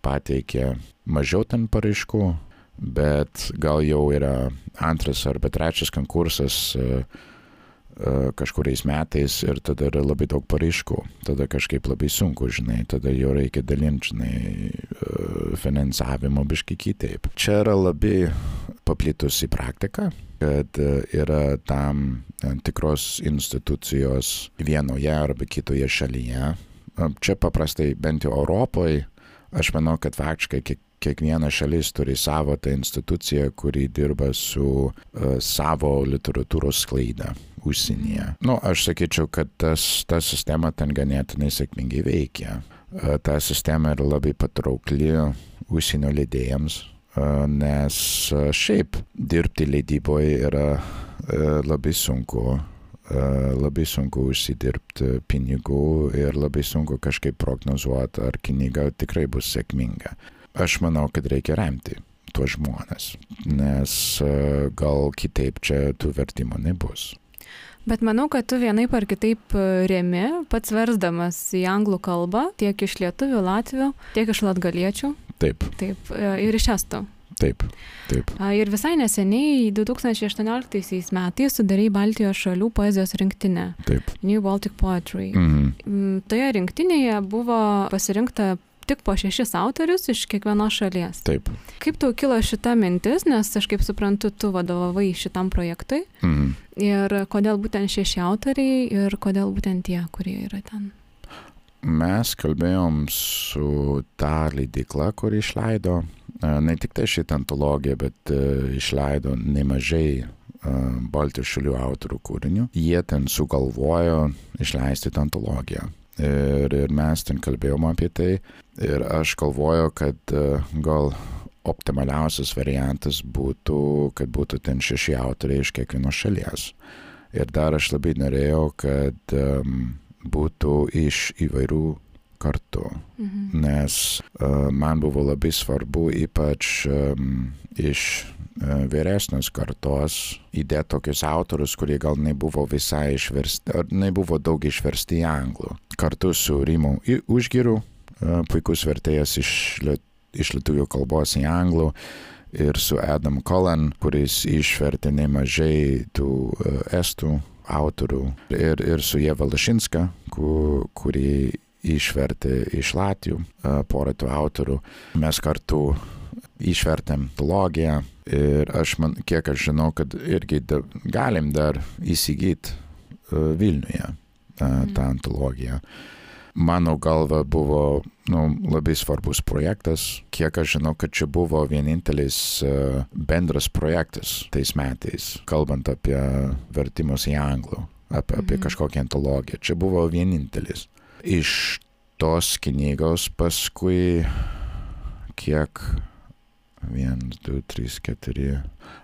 pateikė mažiau ten paraiškų, bet gal jau yra antras arba trečias konkursas uh, uh, kažkuriais metais ir tada yra labai daug paraiškų. Tada kažkaip labai sunku, žinai, tada jau reikia dalinti, žinai, uh, finansavimo biškai kitaip. Čia yra labai paplitusi praktika, kad yra tam tikros institucijos vienoje arba kitoje šalyje. Čia paprastai bent jau Europoje Aš manau, kad faktiškai kiek, kiekviena šalis turi savo tą instituciją, kuri dirba su uh, savo literatūros sklaida užsienyje. Nu, aš sakyčiau, kad tas, ta sistema ten ganėtinai sėkmingai veikia. Uh, ta sistema yra labai patraukli užsienio leidėjams, uh, nes uh, šiaip dirbti leidyboje yra labai sunku labai sunku užsidirbti pinigų ir labai sunku kažkaip prognozuoti, ar knyga tikrai bus sėkminga. Aš manau, kad reikia remti tuos žmonės, nes gal kitaip čia tų vertimų nebus. Bet manau, kad tu vienaip ar kitaip remi, pats versdamas į anglų kalbą, tiek iš lietuvių, latvių, tiek iš latgaliečių. Taip. Taip, ir iš estų. Taip, taip. Ir visai neseniai, 2018 metais, sudarai Baltijos šalių poezijos rinktinę. Taip. New Baltic Poetry. Mhm. Toje rinktinėje buvo pasirinkta tik po šešis autorius iš kiekvienos šalies. Taip. Kaip tau kilo šita mintis, nes aš kaip suprantu, tu vadovavai šitam projektui. Mhm. Ir kodėl būtent šeši autoriai ir kodėl būtent tie, kurie yra ten? Mes kalbėjom su tą leidikla, kuri išleido ne tik tai šitą antologiją, bet išleido nemažai Baltijos šalių autorių kūrinių. Jie ten sugalvojo išleisti tą antologiją. Ir, ir mes ten kalbėjom apie tai. Ir aš galvoju, kad gal optimaliausias variantas būtų, kad būtų ten šeši autoriai iš kiekvienos šalies. Ir dar aš labai norėjau, kad um, būtų iš įvairių kartu. Mhm. Nes uh, man buvo labai svarbu, ypač um, iš vyresnės kartos, įdėti tokius autorius, kurie gal nebuvo visai išversti, ar nebuvo daug išversti į anglų. Kartu su Rimu Užgiru, uh, puikus vertėjas iš, iš lietuvių kalbos į anglų. Ir su Adam Collan, kuris išvertė nemažai tų uh, estų autorių. Ir, ir su Jeva Lašinska, kur, kuri išvertė iš Latvijų porą tų autorių. Mes kartu išvertėm teologiją ir aš man, kiek aš žinau, kad irgi da, galim dar įsigyti Vilniuje tą mhm. antologiją. Mano galva buvo nu, labai svarbus projektas. Kiek aš žinau, kad čia buvo vienintelis uh, bendras projektas tais metais, kalbant apie vertimus į anglų, apie, apie mhm. kažkokią antologiją. Čia buvo vienintelis iš tos knygos paskui kiek vienas, du, trys, keturi.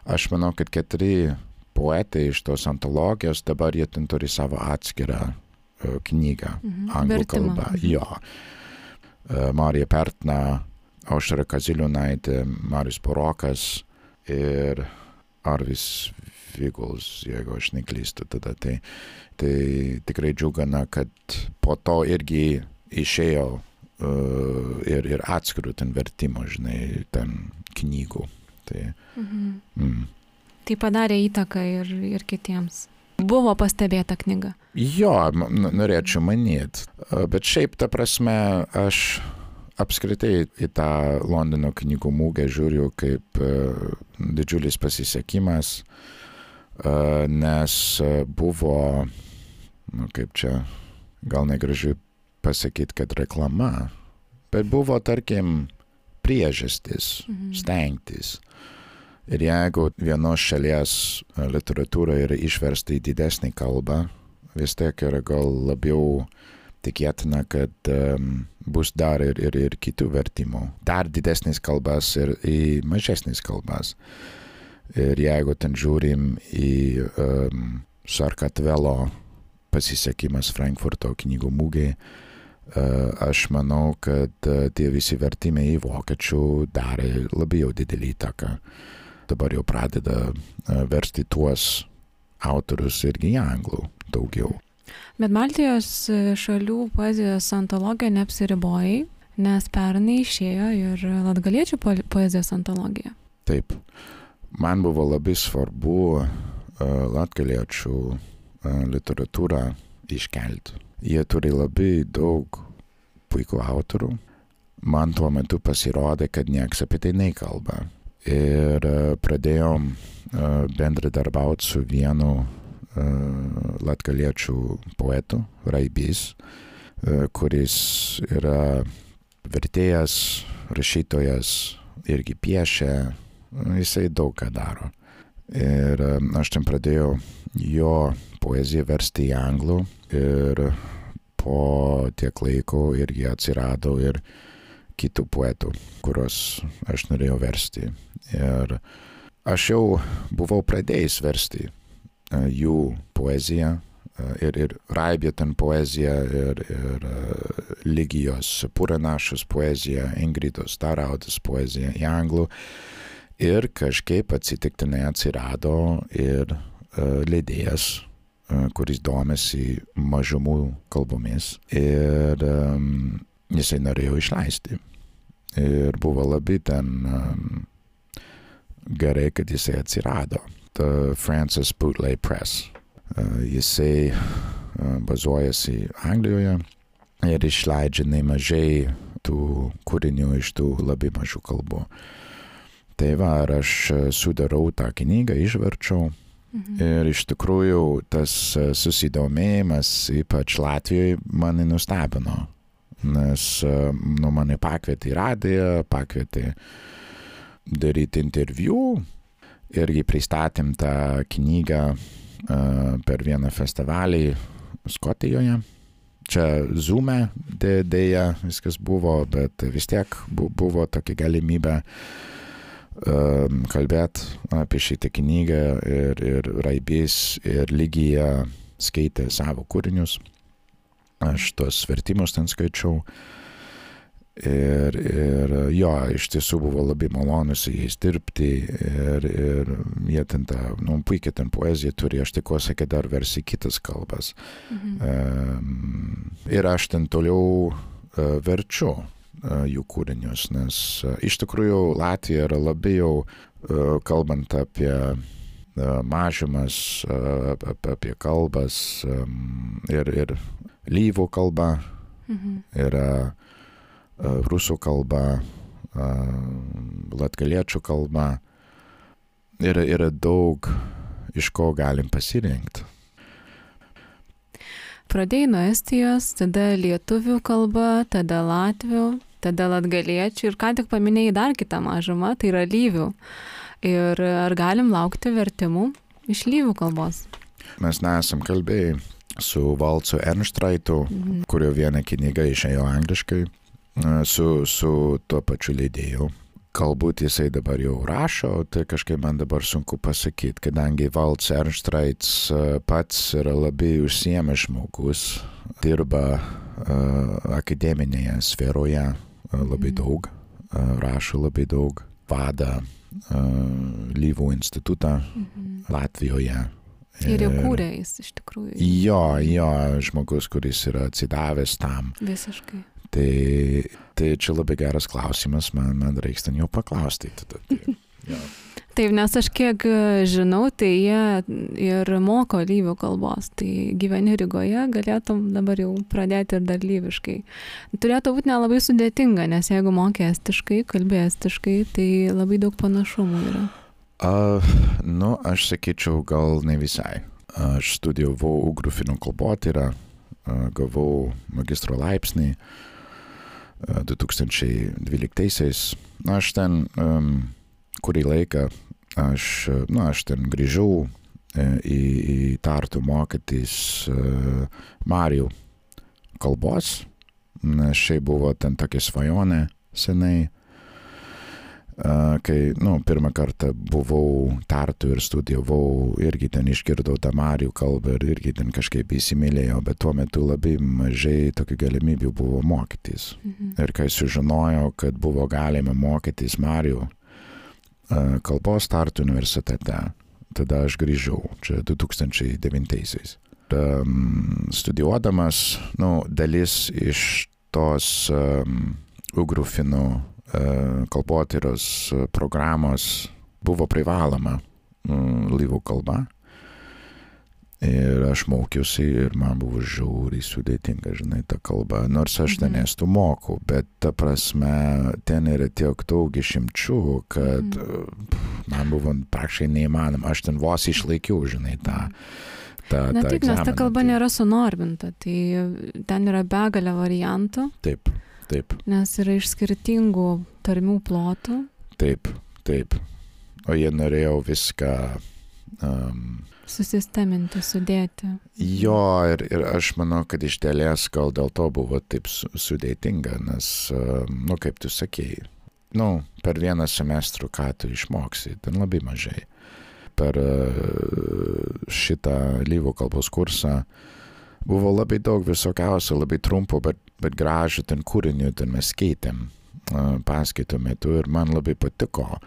Aš manau, kad keturi poetai iš tos antologijos dabar jie ten turi savo atskirą uh, knygą Mhm. anglų Vertimą. kalba. Mhm. Jo. Uh, Marija Pertna, Aušra Kaziliūnaitė, Marius Porokas ir Arvis Viguls, jeigu aš neklystu tada. Tai, tai tikrai džiugana, kad po to irgi išėjo uh, ir, ir atskirų ten vertimų, žinai, ten knygų. Tai, Mhm. mm. Tai padarė įtaką ir, ir kitiems. Buvo pastebėta knyga. Jo, norėčiau manyti. Bet šiaip, ta prasme, aš apskritai į tą Londono knygų mūgę žiūriu kaip uh, didžiulis pasisekimas, uh, nes uh, buvo, nu kaip čia, gal negražiai pasakyti, kad reklama, bet buvo, tarkim, priežastis Mhm. stengtis. Ir jeigu vienos šalies e, literatūra yra išversta į didesnį kalbą, vis tiek yra gal labiau tikėtina, kad um, bus dar ir, ir, ir kitų vertimų. Dar didesnis kalbas ir į mažesnis kalbas. Ir jeigu ten žiūrim į um, Sarkatvelo pasisekimas Frankfurto knygų mūgiai, aš manau, kad uh, tie visi vertimai į vokiečių darė labiau didelį įtaką. Dabar jau pradeda uh, versti tuos autorius irgi į anglų daugiau. Bet Baltijos šalių poezijos antologija neapsiribojai, nes pernai išėjo ir latgaliečių po- poezijos antologija. Taip, man buvo labai svarbu uh, latgaliečių uh, literatūrą iškelti. Jie turi labai daug puikų autorių. Man tuo metu pasirodė, kad niekas apie tai nekalba. Ir uh, pradėjom uh, bendradarbiauti su vienu uh, latgaliečių poetu, Raibys, kuris yra vertėjas, rašytojas, irgi piešia, jisai daug ką daro. Ir um, aš ten pradėjau jo poeziją versti į anglų ir po tiek laiko irgi atsirado ir kitų poetų, kuriuos aš norėjau versti. Ir aš jau buvau pradėjęs versti uh, jų poeziją uh, ir, ir Raibėtan poeziją ir, ir Lygijos Puranašus poeziją, Ingridos Taraudas poeziją į anglų. Ir kažkaip atsitiktinai atsirado ir uh, leidėjas, uh, kuris domėsi mažumų kalbomis. Ir um, jisai norėjo išleisti. Ir buvo labai ten um, gerai, kad jisai atsirado. The Francis Bootley Press. Uh, jisai uh, bazuojasi Anglijoje ir išleidžia nemažai tų kūrinių iš tų labai mažų kalbų. Tai va, ar aš e, sudarau tą knygą, išverčiau. Mhm. Ir iš tikrųjų tas e, susidomėjimas, ypač Latvijoje, mane nustebino. Nes e, nu, mane pakvietė į radiją, pakvietė daryti interviu. Irgi pristatėm tą knygą uh, per vieną festivalį Skotijoje. Čia dė- dėja viskas buvo, bet vis tiek bu- buvo tokia galimybė um, kalbėti apie šitą knygą ir, ir Raibys ir Lygija skaitė savo kūrinius. Aš tos vertimus ten skaičiau. Ir, ir jo, iš tiesų buvo labai malonu su jais dirbti ir, ir jie ten tą, nu, puikiai ten poeziją turi, aš tikiuosi, kad dar versi kitas kalbas. Mhm. Um, ir aš ten toliau uh, verčiu jų kūrinius, nes iš tikrųjų Latvija yra labiau uh, kalbant apie mažumas, apie, kalbas ir, ir lyvų kalba Mhm. yra rusų kalba, latgaliečių kalba. Yra, yra daug, iš ko galim pasirinkti. Pradėjai nuo Estijos, tada lietuvių kalba, tada latvių, tada latgaliečių ir ką tik paminėjai dar kitą mažumą, tai yra lyvių. Ir ar galim laukti vertimų iš lyvių kalbos? Mes nesam kalbėję su Valcu Ernstraitu, Mhm. kurio viena knyga išėjo angliškai, e, su, su tuo pačiu leidėju. Galbūt jisai dabar jau rašo, tai kažkaip man dabar sunku pasakyti, kadangi Valts Ernstraits e, pats yra labai užsiemęs žmogus, dirba uh, akademinėje sferoje labai Mhm. daug, rašo labai daug, vada Lyvų institutą Mhm. Latvijoje. Ir įkūrė jis iš tikrųjų. Jo, jo, žmogus, kuris yra atsidavęs tam. Visiškai. Tai, tai čia labai geras klausimas, man, man reiks ten jau paklausti. Tada, tai, jo. Taip, nes aš kiek e, žinau, tai jie ir moko lyvių kalbos. Tai gyveni Rygoje, galėtum dabar jau pradėti ir dar lyviškai. Turėtų būti nelabai sudėtinga, nes jeigu mokė estiškai, kalbė estiškai, tai labai daug panašumų yra. Uh, nu, aš sakyčiau, gal ne visai. Aš studijavau ugrų finų kalbotyrą, gavau magistro laipsnį uh, 2012-aisiais. Na, aš ten um, kurį laiką, aš, nu, aš ten grįžau uh, į, į Tartu mokytis uh, Marijų kalbos, nes šiaip buvo ten tokia svajonė senai. Uh, kai, nu, pirmą kartą buvau Tartu ir studijavau, irgi ten išgirdau tą Marijų kalbą ir irgi ten kažkaip įsimylėjau, bet tuo metu labai mažai tokių galimybių buvo mokytis. Mhm. Ir kai sužinojau, kad buvo galima mokytis Marijų kalbos Tartu universitete, tada aš grįžau, čia 2009-aisiais. Um, studijuodamas, nu, dalis iš tos um, ugrų finų uh, kalbotyros uh, programos buvo privaloma um, lyvų kalba. Ir aš mokiausi ir man buvo žiauriai sudėtinga, žinai, ta kalba. Nors aš ten Mhm. esu moku, bet ta prasme, ten yra tiek daug išimčių, kad Mhm. mhm. man buvo praktiškai neįmanoma. Aš ten vos išlaikiau, žinai, tą. tą Na tą taip, nes ta egzaminą. kalba Tai- nėra sunorminta, tai ten yra begalė variantų, Taip, taip, nes yra iš skirtingų tarmių plotų. taip, taip. O jie norėjo viską. Um, Susisteminti, sudėti. Jo, ir, ir aš manau, kad iš dėlės gal dėl to buvo taip su, sudėtinga, nes, um, nu, kaip tu sakėjai, nu, per vieną semestrų ką tu išmoksi, ten labai mažai. Per uh, šitą lyvų kalbos kursą buvo labai daug visokiausių, labai trumpų, bet, bet gražų ten kūrinių, ten mes skaitėm uh, paskaitų metu ir man labai patiko.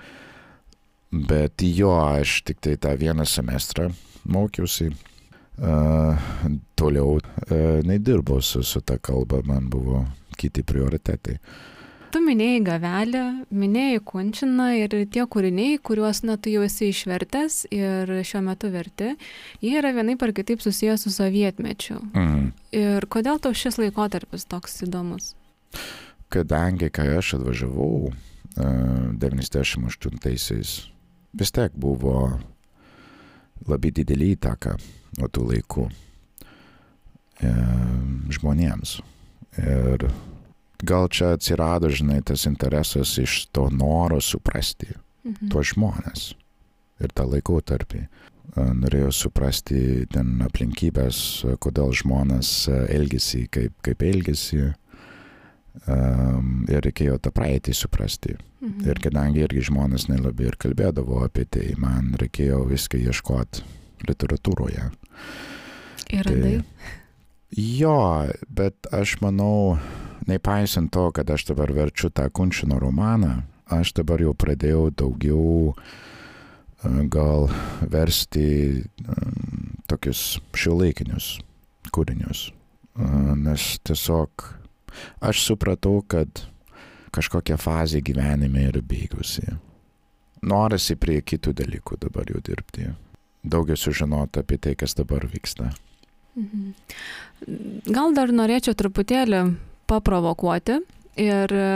Bet jo, aš tik tai tą vieną semestrą mokiausi. Uh, toliau uh, nedirbau su, su ta kalba, man buvo kiti prioritetai. Tu minėjai gavelę, minėjai kunčiną ir tie kūriniai, kuriuos na, tu jau esi išvertęs ir šiuo metu verti, jie yra vienaip ar kitaip susijęs su sovietmečiu. Mm. Ir kodėl tau šis laikotarpis toks įdomus? Kadangi, kai aš atvažiavau uh, 98-aisiais, vis tiek buvo labai didelį įtaką nuo tų laikų e, žmonėms. Ir gal čia atsirado, žinai, tas interesas iš to noro suprasti Mhm. tuos žmonės ir tą laikotarpį. A, Norėjau suprasti ten aplinkybės, kodėl žmonės a, elgesi, kaip, kaip elgesi. Um, ir reikėjo tą praeitį suprasti. Mhm. Ir kadangi irgi žmonės nelabai ir kalbėdavo apie tai, man reikėjo viską ieškoti literatūroje. Ir tai-. Jo, bet aš manau, nepaisant to, kad aš dabar verčiu tą Kunčino romaną, aš dabar jau pradėjau daugiau e, gal versti um, tokius šiuolaikinius kūrinius. E, Nes tiesiog aš supratau, kad kažkokia fazė gyvenime yra beigusi. Norisi prie kitų dalykų dabar jau dirbti. Daugiau sužinoti apie tai, kas dabar vyksta. Mhm. Gal dar norėčiau truputėlį paprovokuoti ir e,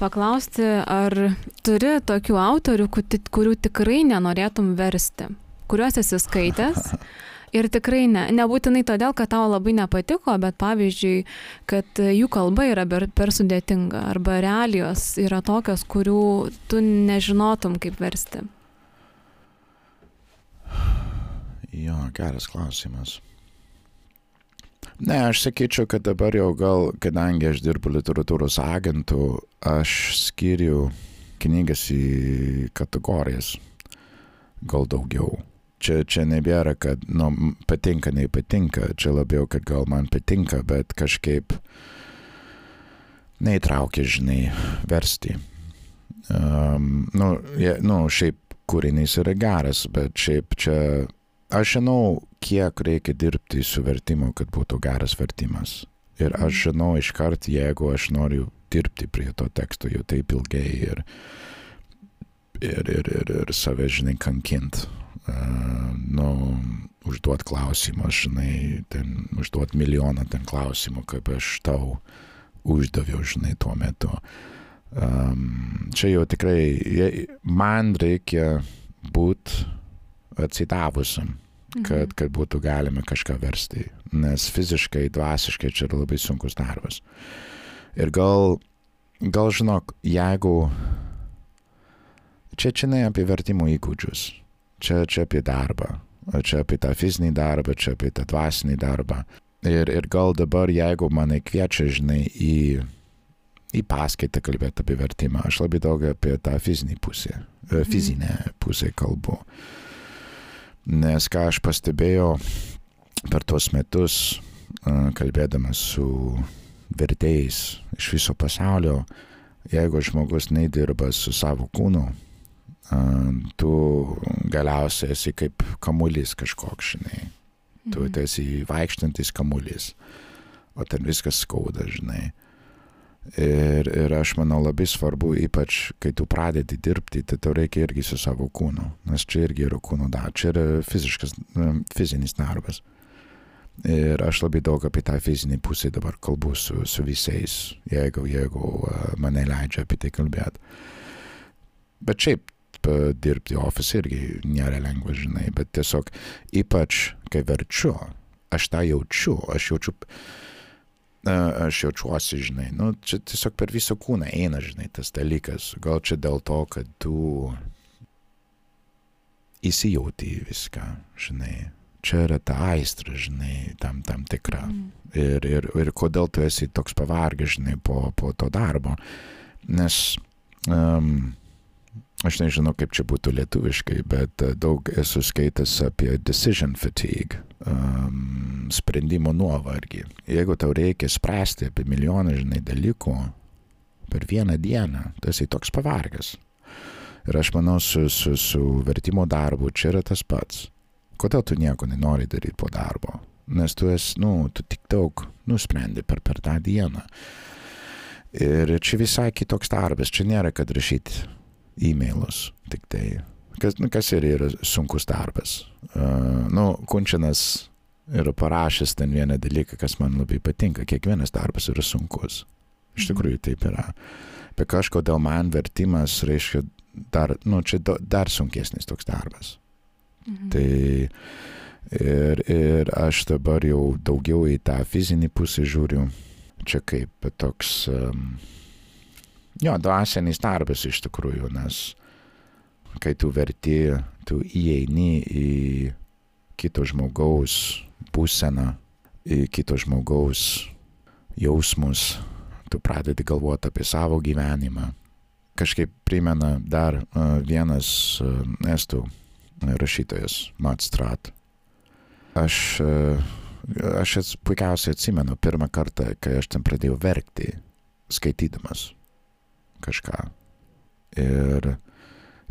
paklausti, ar turi tokių autorių, kurių tikrai nenorėtum versti, kuriuos esi skaitęs. Ir tikrai ne, nebūtinai todėl, kad tau labai nepatiko, bet pavyzdžiui, kad jų kalba yra per, per sudėtinga arba realijos yra tokios, kurių tu nežinotum, kaip versti. Jo, geras klausimas. Ne, aš sakyčiau, kad dabar jau gal, kadangi aš dirbu literatūros agentų, aš skiriu knygas į kategorijas gal daugiau. Čia, čia nebėra, kad, nu, patinka, nepatinka, čia labiau, kad gal man patinka, bet kažkaip neįtraukia, žinai, versti. Um, nu, je, nu, šiaip kūrinys yra geras, bet šiaip čia aš žinau, kiek reikia dirbti su vertimu, kad būtų geras vertimas. Ir aš žinau iškart, jeigu aš noriu dirbti prie to teksto jau taip ilgai ir, ir, ir, ir, ir save, žinai, kankint. Uh, nu, užduot klausimą, žinai, ten užduot milijoną ten klausimų, kaip aš tau uždaviau, žinai, tuo metu. Um, čia jau tikrai, man reikia būti atsidavusiam, kad, mhm. kad būtų galima kažką versti, nes fiziškai, dvasiškai čia yra labai sunkus darbas. Ir gal, gal žinok, jeigu čia čia ne apie vertimo įgūdžius, čia, čia apie darbą, čia apie tą fizinį darbą, čia apie tą dvasinį darbą. Ir, ir gal dabar, jeigu mane kviečia, žinai, į, į paskaitą kalbėti apie vertimą, aš labai daug apie tą fizinį pusę, mhm. fizinę pusę kalbu. Nes ką aš pastebėjau per tuos metus, kalbėdamas su vertėjais iš viso pasaulio, jeigu žmogus nedirba su savo kūnu, tu galiausiai esi kaip kamuolys kažkoks, žinai. Tu mhm. esi vaikštantis kamuolys, o ten viskas skauda, žinai. Ir, ir aš manau labai svarbu, ypač kai tu pradedi dirbti, tai tau reikia irgi su savo kūnu, nes čia irgi yra kūno darbas, čia yra fiziškas, fizinis darbas. Ir aš labai daug apie tą fizinį pusę dabar kalbu su, su visais, jeigu, jeigu mane leidžia apie tai kalbėti. Bet šiaip dirbti ofise irgi nėra lengva, žinai, bet tiesiog ypač, kai verčiu, aš tą jaučiu, aš jaučiu, aš jaučiuosi, žinai, nu, čia tiesiog per visą kūną eina, žinai, tas dalykas, gal čia dėl to, kad tu įsijauti į viską, žinai, čia yra ta aistra, žinai, tam, tam tikra. Mm. Ir, ir, ir kodėl tu esi toks pavargęs, žinai, po, po to darbo. Nes um, aš nežinau, kaip čia būtų lietuviškai, bet e, daug esu skaitęs apie decision fatigue, um, sprendimo nuovargį. Jeigu tau reikia spręsti apie milijoną, žinai, dalykų per vieną dieną, tu esi toks pavargęs. Ir aš manau, su, su, su vertimo darbu čia yra tas pats. Kodėl tu nieko nenori daryti po darbo? Nes tu esi, nu, tu tik daug nusprendi per, per tą dieną. Ir čia visai kitoks darbas, čia nėra, kad rašyti e-mailus tik tai. Kas, nu, kas ir yra sunkus darbas. Uh, nu, Kunčinas yra parašęs ten vieną dalyką, kas man labai patinka. Kiekvienas darbas yra sunkus. Iš mhm. tikrųjų taip yra. Bet kažkodėl man vertimas reiškia dar, nu, čia dar sunkesnis toks darbas. Mhm. Tai ir, ir aš dabar jau daugiau į tą fizinį pusę žiūriu. Čia kaip toks um, Jo, dvasinis darbas iš tikrųjų, nes kai tu verti, tu įeini į kito žmogaus būseną, į kito žmogaus jausmus, tu pradedi galvoti apie savo gyvenimą. Kažkaip primena dar uh, vienas uh, estų rašytojas, Mat Strat. Aš, uh, aš puikiausiai atsimenu pirmą kartą, kai aš ten pradėjau verkti, skaitydamas kažką. Ir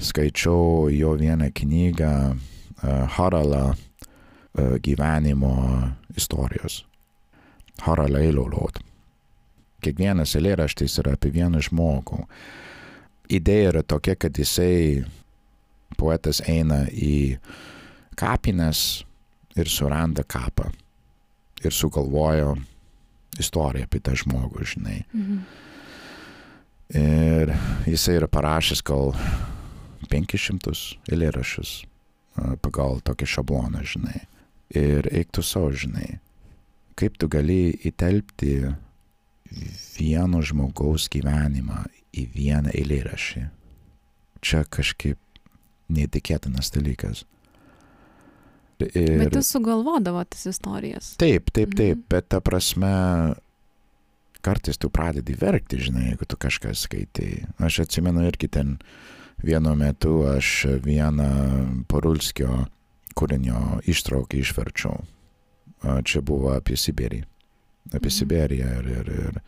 skaičiau jo vieną knygą uh, Harala uh, gyvenimo istorijos. Harala eilolot. Kiekvienas eilėraštis yra apie vieną žmogų. Idėja yra tokia, kad jisai, poetas eina į kapines ir suranda kapą. Ir sugalvojo istoriją apie tą žmogų, žinai. Mhm. Ir jisai yra parašęs gal 500 eilėraščius pagal tokį šabloną, žinai. Ir eiktų savo, žinai, kaip tu gali įtelpti vieno žmogaus gyvenimą į vieną eilėrašį. Čia kažkaip neįtikėtinas dalykas. Ir... Bet jūs sugalvodavo tas istorijas. Taip, taip, taip, mhm. bet ta prasme, kartais tu pradedi verkti, žinai, jeigu tu kažką skaitai. Aš atsimenu irgi ten vienu metu aš vieną Parulskio kūrinio ištraukį išverčiau. Čia buvo apie Sibirį. Apie mhm. Sibiriją ir, ir, ir,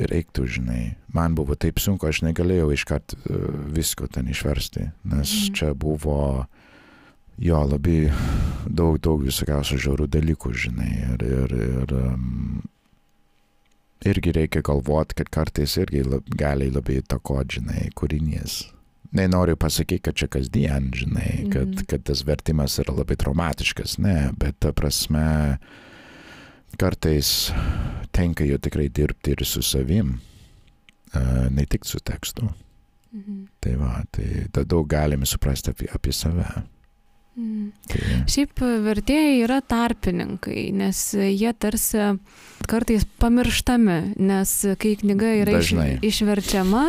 ir reiktų, žinai. Man buvo taip sunku, aš negalėjau iškart e, visko ten išversti, nes mhm. čia buvo jo labai daug, daug visokiausių žiaurų dalykų, žinai. Ir, ir, ir um, irgi reikia galvoti, kad kartais irgi lab, gali labai įtakoti, žinai, kūrinys. Nenoriu pasakyti, kad čia kasdien, žinai, kad, mm -hmm. kad tas vertimas yra labai traumatiškas, ne, bet ta prasme, kartais tenka jau tikrai dirbti ir su savim, ne tik su tekstu. -hmm. Tai va, tai tada daug galime suprasti apie, apie save. Mm. Tai. Šiaip vertėjai yra tarpininkai, nes jie tarsi kartais pamirštami, nes kai knyga yra iš, išverčiama,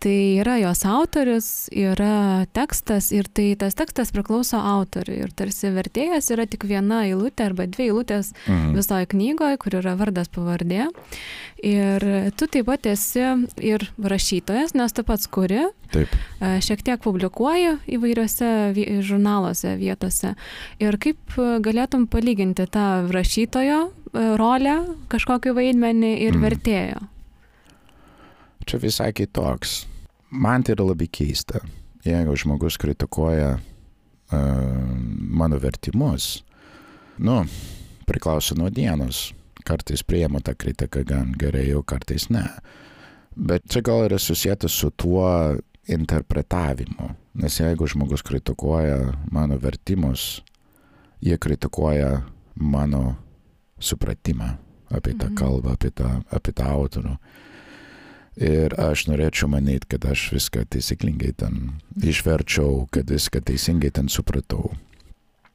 tai yra jos autorius, yra tekstas ir tai tas tekstas priklauso autoriui. Ir tarsi vertėjas yra tik viena eilutė arba dvi eilutės mhm. visoje knygoje, kur yra vardas pavardė. Ir tu taip pat esi ir rašytojas, nes tu pats kuri. Taip. Šiek tiek publikuoji įvairiose žurnaluose vietose. Ir kaip galėtum palyginti tą rašytojo rolę, kažkokį vaidmenį ir mm. vertėjo? Čia visai kitoks man tai yra labai keista. Jeigu žmogus kritikuoja uh, mano vertimus, nu, priklauso nuo dienos. Kartais priema tą kritiką gan gerai, o kartais ne. Bet čia gal yra susijęta su tuo interpretavimu. Nes jeigu žmogus kritikuoja mano vertimus, jie kritikuoja mano supratimą apie tą mhm. kalbą, apie tą, apie tą autorių. Ir aš norėčiau manyti, kad aš viską taisyklingai ten išverčiau, kad viską teisingai ten supratau.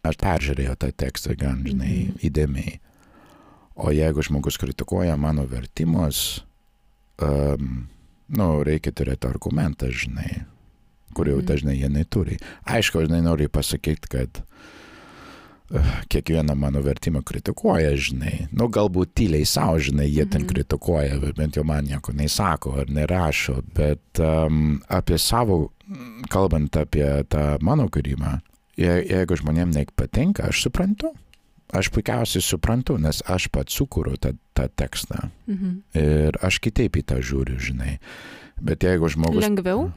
Aš peržiūrėjau tą tekstą gan, žinai, -hmm. įdėmiai. O jeigu žmogus kritikuoja mano vertimus, um, nu, reikia turėti argumentą, žinai, kurių mm. dažnai jie neturi. Aišku, aš nenoriu pasakyti, kad kiekvieną mano vertimą kritikuoja, žinai. Nu, galbūt tyliai savo, žinai, jie ten mhm. kritikuoja, bent jau man nieko neįsako ar nerašo, bet um, apie savo, kalbant apie tą mano kūrimą, je, jeigu žmonėm nepatinka, aš suprantu. Aš puikiausiai suprantu, nes aš pats sukūriau tą, tą tekstą. Mhm. Ir aš kitaip į tą žiūriu, žinai. Bet jeigu žmogus... Lengviau?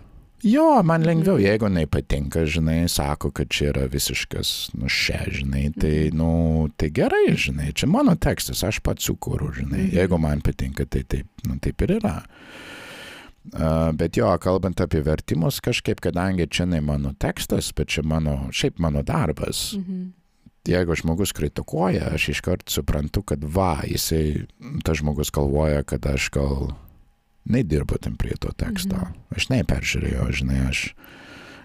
Jo, man lengviau, mhm. jeigu nepatinka, žinai, sako, kad čia yra visiškas, nu, šia, žinai, tai, mhm. nu, tai gerai, žinai, čia mano tekstas, aš pats sukūriu, žinai, mhm. jeigu man patinka, tai taip, nu, taip ir yra. Uh, bet jo, kalbant apie vertimus, kažkaip, kadangi čia ne mano tekstas, bet čia mano, šiaip mano darbas, mhm. jeigu žmogus kritikuoja, aš iškart suprantu, kad va, jisai, tas žmogus galvoja, kad aš gal nedirbo ten prie to teksto. Mhm. Aš neperžiūrėjau, žinai, aš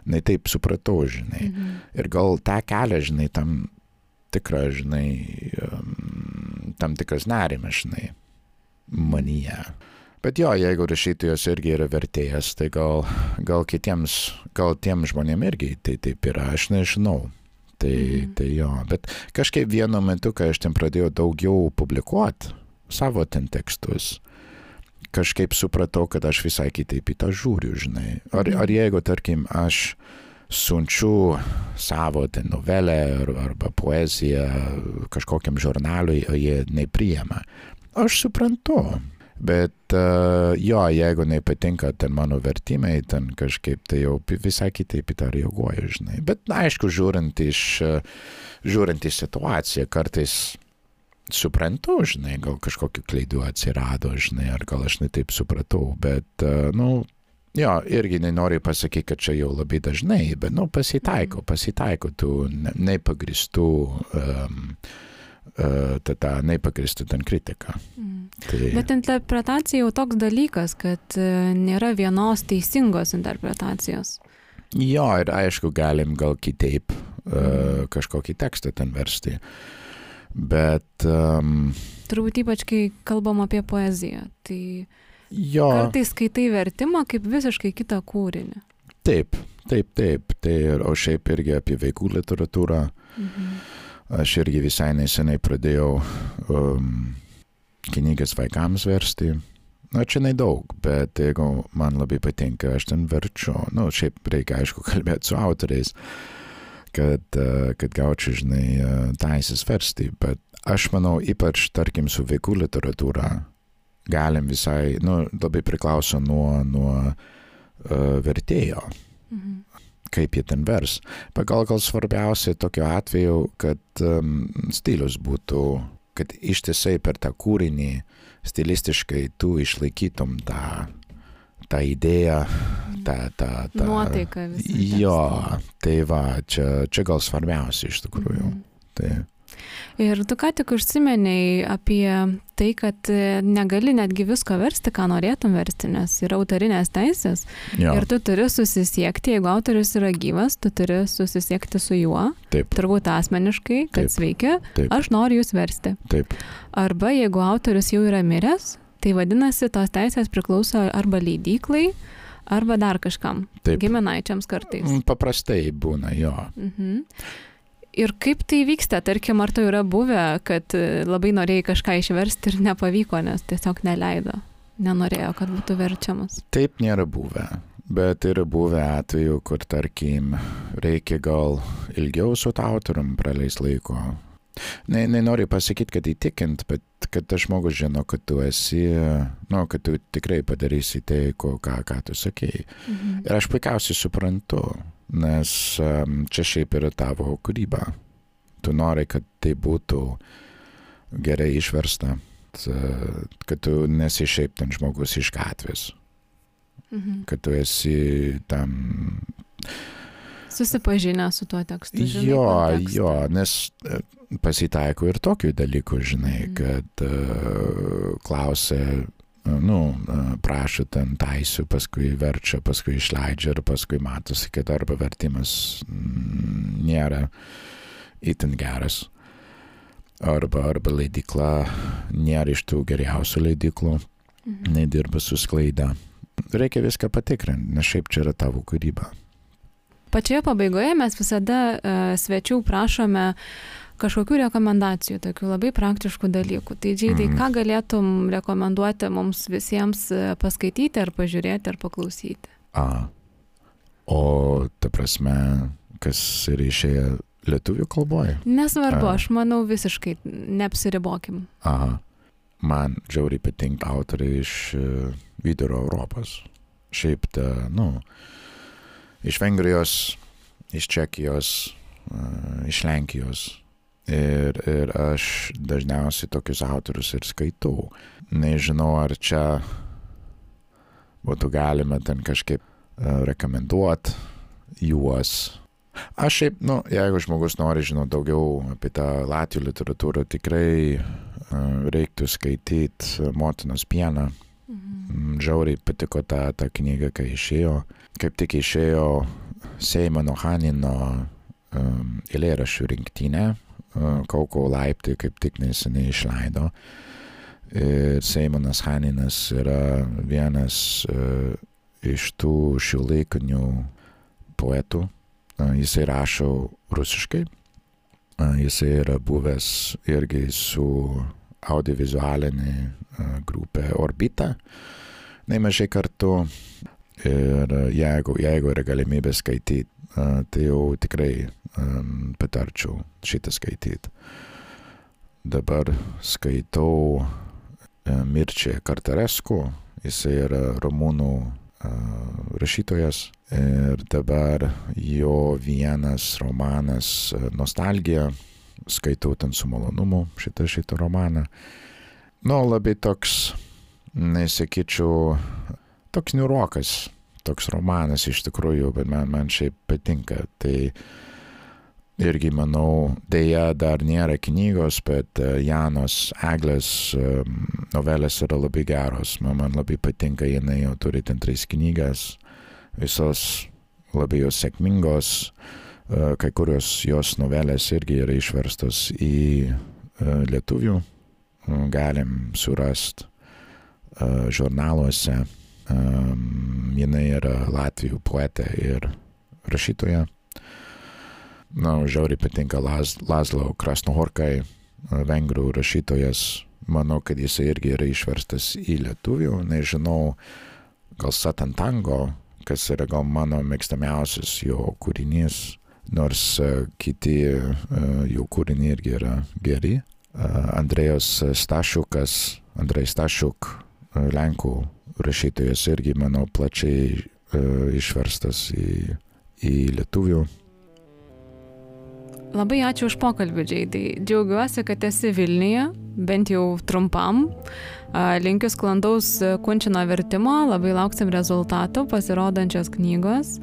ne taip supratau, žinai. Mhm. Ir gal tą kelią, žinai, tam tikrą, žinai, tam tikras nerimas, žinai, manyje. Bet jo, jeigu rašytojas irgi yra vertėjas, tai gal, gal kitiems, gal tiem žmonėm irgi tai taip yra, aš nežinau. Tai, mhm. tai jo, bet kažkaip vienu metu, kai aš ten pradėjau daugiau publikuoti savo ten tekstus, kažkaip supratau, kad aš visai kitaip į tą žiūriu, žinai. Ar, ar jeigu, tarkim, aš siunčiu savo ten novelę ar, arba poeziją kažkokiam žurnalui, o jie nepriema. Aš suprantu. Bet uh, jo, jeigu nepatinka ten mano vertimai, ten kažkaip tai jau visai kitaip į tą reaguoju, žinai. Bet aišku, žiūrint iš, žiūrint iš situaciją, kartais suprantu, žinai, gal kažkokiu klaidų atsirado, žinai, ar gal aš netaip supratau, bet, uh, nu, jo, irgi nenoriu pasakyti, kad čia jau labai dažnai, bet, nu, pasitaiko, mhm. pasitaiko tų nepagristų, um, uh, tą nepagristą ten kritiką. Mm. Tai... Bet interpretacija jau toks dalykas, kad uh, nėra vienos teisingos interpretacijos. Jo, ir aišku, galim gal kitaip uh, kažkokį tekstą ten versti. Uh, Bet. Um, Turbūt ypač, kai kalbam apie poeziją, tai jo. kartais skaitai vertimą kaip visiškai kitą kūrinį. Taip, taip, taip. Tai ir, o šiaip irgi apie vaikų literatūrą. Mhm. Aš irgi visai neseniai pradėjau um, knygas vaikams versti. Na, čia nedaug, bet jeigu man labai patinka, aš ten verčiu. Na, nu, šiaip reikia, aišku, kalbėti su autoriais, uh, kad gaučiau, žinai, uh, teisės versti. Bet aš manau, ypač, tarkim, su vaikų literatūra, galim visai, nu, labai priklauso nuo, nuo uh, vertėjo. Mhm kaip jie ten vers. Bet gal gal svarbiausia tokiu atveju, kad um, stilius būtų, kad ištisai per tą kūrinį stilistiškai tu išlaikytum tą, tą idėją, tą, tą, tą nuotaiką. Jo, tai va, čia, čia gal svarbiausia iš tikrųjų. Mhm. Tai. Ir tu ką tik užsimeniai apie tai, kad e, negali netgi visko versti, ką norėtum versti, nes yra autorinės teisės. Jo. Ir tu turi susisiekti, jeigu autorius yra gyvas, tu turi susisiekti su juo. Taip. Turbūt asmeniškai, kad Taip. sveiki, Taip. aš noriu jūs versti. Taip. Arba jeigu autorius jau yra miręs, tai vadinasi, tos teisės priklauso arba leidyklai, arba dar kažkam. Taip. Giminaičiams kartais. Paprastai būna, jo. Mhm. Ir kaip tai vyksta, tarkim, ar tai yra buvę, kad e, labai norėjai kažką išversti ir nepavyko, nes tiesiog neleido, nenorėjo, kad būtų verčiamas? Taip nėra buvę, bet yra buvę atveju, kur, tarkim, reikia gal ilgiau su autorium praleis laiko. Ne, nenoriu pasakyti, kad įtikint, bet kad tas žmogus žino, kad tu esi, nu, kad tu tikrai padarysi tai, ko, ką, ką tu sakėjai. Mhm. Ir aš puikiausiai suprantu, nes um, čia šiaip yra tavo kūryba. Tu nori, kad tai būtų gerai išversta, kad tu nesi šiaip ten žmogus iš gatvės, mhm. kad tu esi tam. Susipažinę su tuo tekstu. Žinai, jo, kontekstu. jo, nes e, pasitaiko ir tokių dalykų, žinai, mhm. kad uh, klausia nu, prašo ten taisių, paskui verčia, paskui išleidžia ir paskui matosi, kad arba vertimas mm, nėra itin geras, arba, arba leidikla nėra iš tų geriausių leidiklų, mhm. nedirba su sklaida. Reikia viską patikrinti, nes šiaip čia yra tavo kūryba. Pačioje pabaigoje mes visada uh, svečių prašome uh, kažkokių rekomendacijų, tokių labai praktiškų dalykų. Tai džiai, mm. ką galėtum rekomenduoti mums visiems e, paskaityti ar pažiūrėti ar paklausyti? A. O ta prasme, kas yra išėję lietuvių kalboje? Nesvarbu, A. aš manau visiškai neapsiribokim. Aha. Man džiauriai patinka autoriai iš uh, vidurio Europos. Šiaip ta, nu, iš Vengrijos, iš Čekijos, uh, iš Lenkijos Ir, ir aš dažniausiai tokius autorius ir skaitau. Nežinau, ar čia būtų galima ten kažkaip uh, rekomenduoti juos. Aš šiaip, nu, jeigu žmogus nori žinoti daugiau apie tą latvių literatūrą, tikrai uh, reiktų skaityti Motinos pieną. Mhm. Žiauriai patiko ta, ta knyga, kai išėjo. Kaip tik išėjo Seimano Hanino um, eilėraščių rinktinė Kauko laiptai kaip tik neseniai išleido. Ir Seimonas Haninas yra vienas uh, iš tų šiuolaikinių poetų. Uh, jisai rašo rusiškai. Uh, jisai yra buvęs irgi su audiovizualinė uh, grupė Orbita. Nemažai kartų. Ir jeigu, jeigu yra galimybė skaityti, uh, tai jau tikrai um, patarčiau šitą skaityti. Dabar skaitau uh, Mirčią Kartaresku, jisai yra rumūnų uh, rašytojas ir dabar jo vienas romanas Nostalgija, skaitau ten su malonumu šitą, šitą romaną. Nu, labai toks, nesakyčiau, toks niurokas, toks romanas iš tikrųjų, bet man, man šiaip patinka. Tai irgi manau, dėja dar nėra knygos, bet e, Janos Eglės e, novelės yra labai geros. Man, man labai patinka, jinai jau turi ten tris knygas, visos labai jos sėkmingos, e, kai kurios jos novelės irgi yra išverstos į lietuvių, galim surast žurnaluose. Jinai yra Latvijų poetė ir rašytoja. na, žiauriai patinka Laz, Laszlo Krasnohorkai, vengrų rašytojas. Manau, kad jis irgi yra išverstas į lietuvių. Nežinau, gal Satantango, kas yra gal mano mėgstamiausias jo kūrinys, nors kiti jų kūriniai irgi yra geri. Andrėjos Stašiukas, Andrei Stašiuk, Lenkų rašytojas irgi, manau, plačiai išverstas į, į lietuvių. Labai ačiū už pokalbį, Džeidai. Džiaugiuosi, kad esi Vilniuje, bent jau trumpam. Linkiu sklandaus kunčino vertimo, labai lauksim rezultatų pasirodančios knygos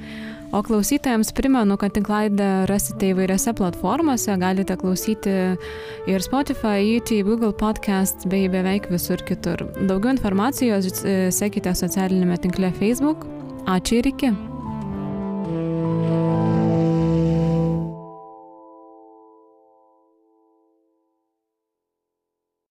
o klausytojams primenu, kad tinklalaidę rasite įvairiose platformose, galite klausyti ir Spotify, YouTube, Google Podcast bei beveik visur kitur. Daugiau informacijos e, sekite socialinėme tinkle Facebook. Ačiū ir iki. thank you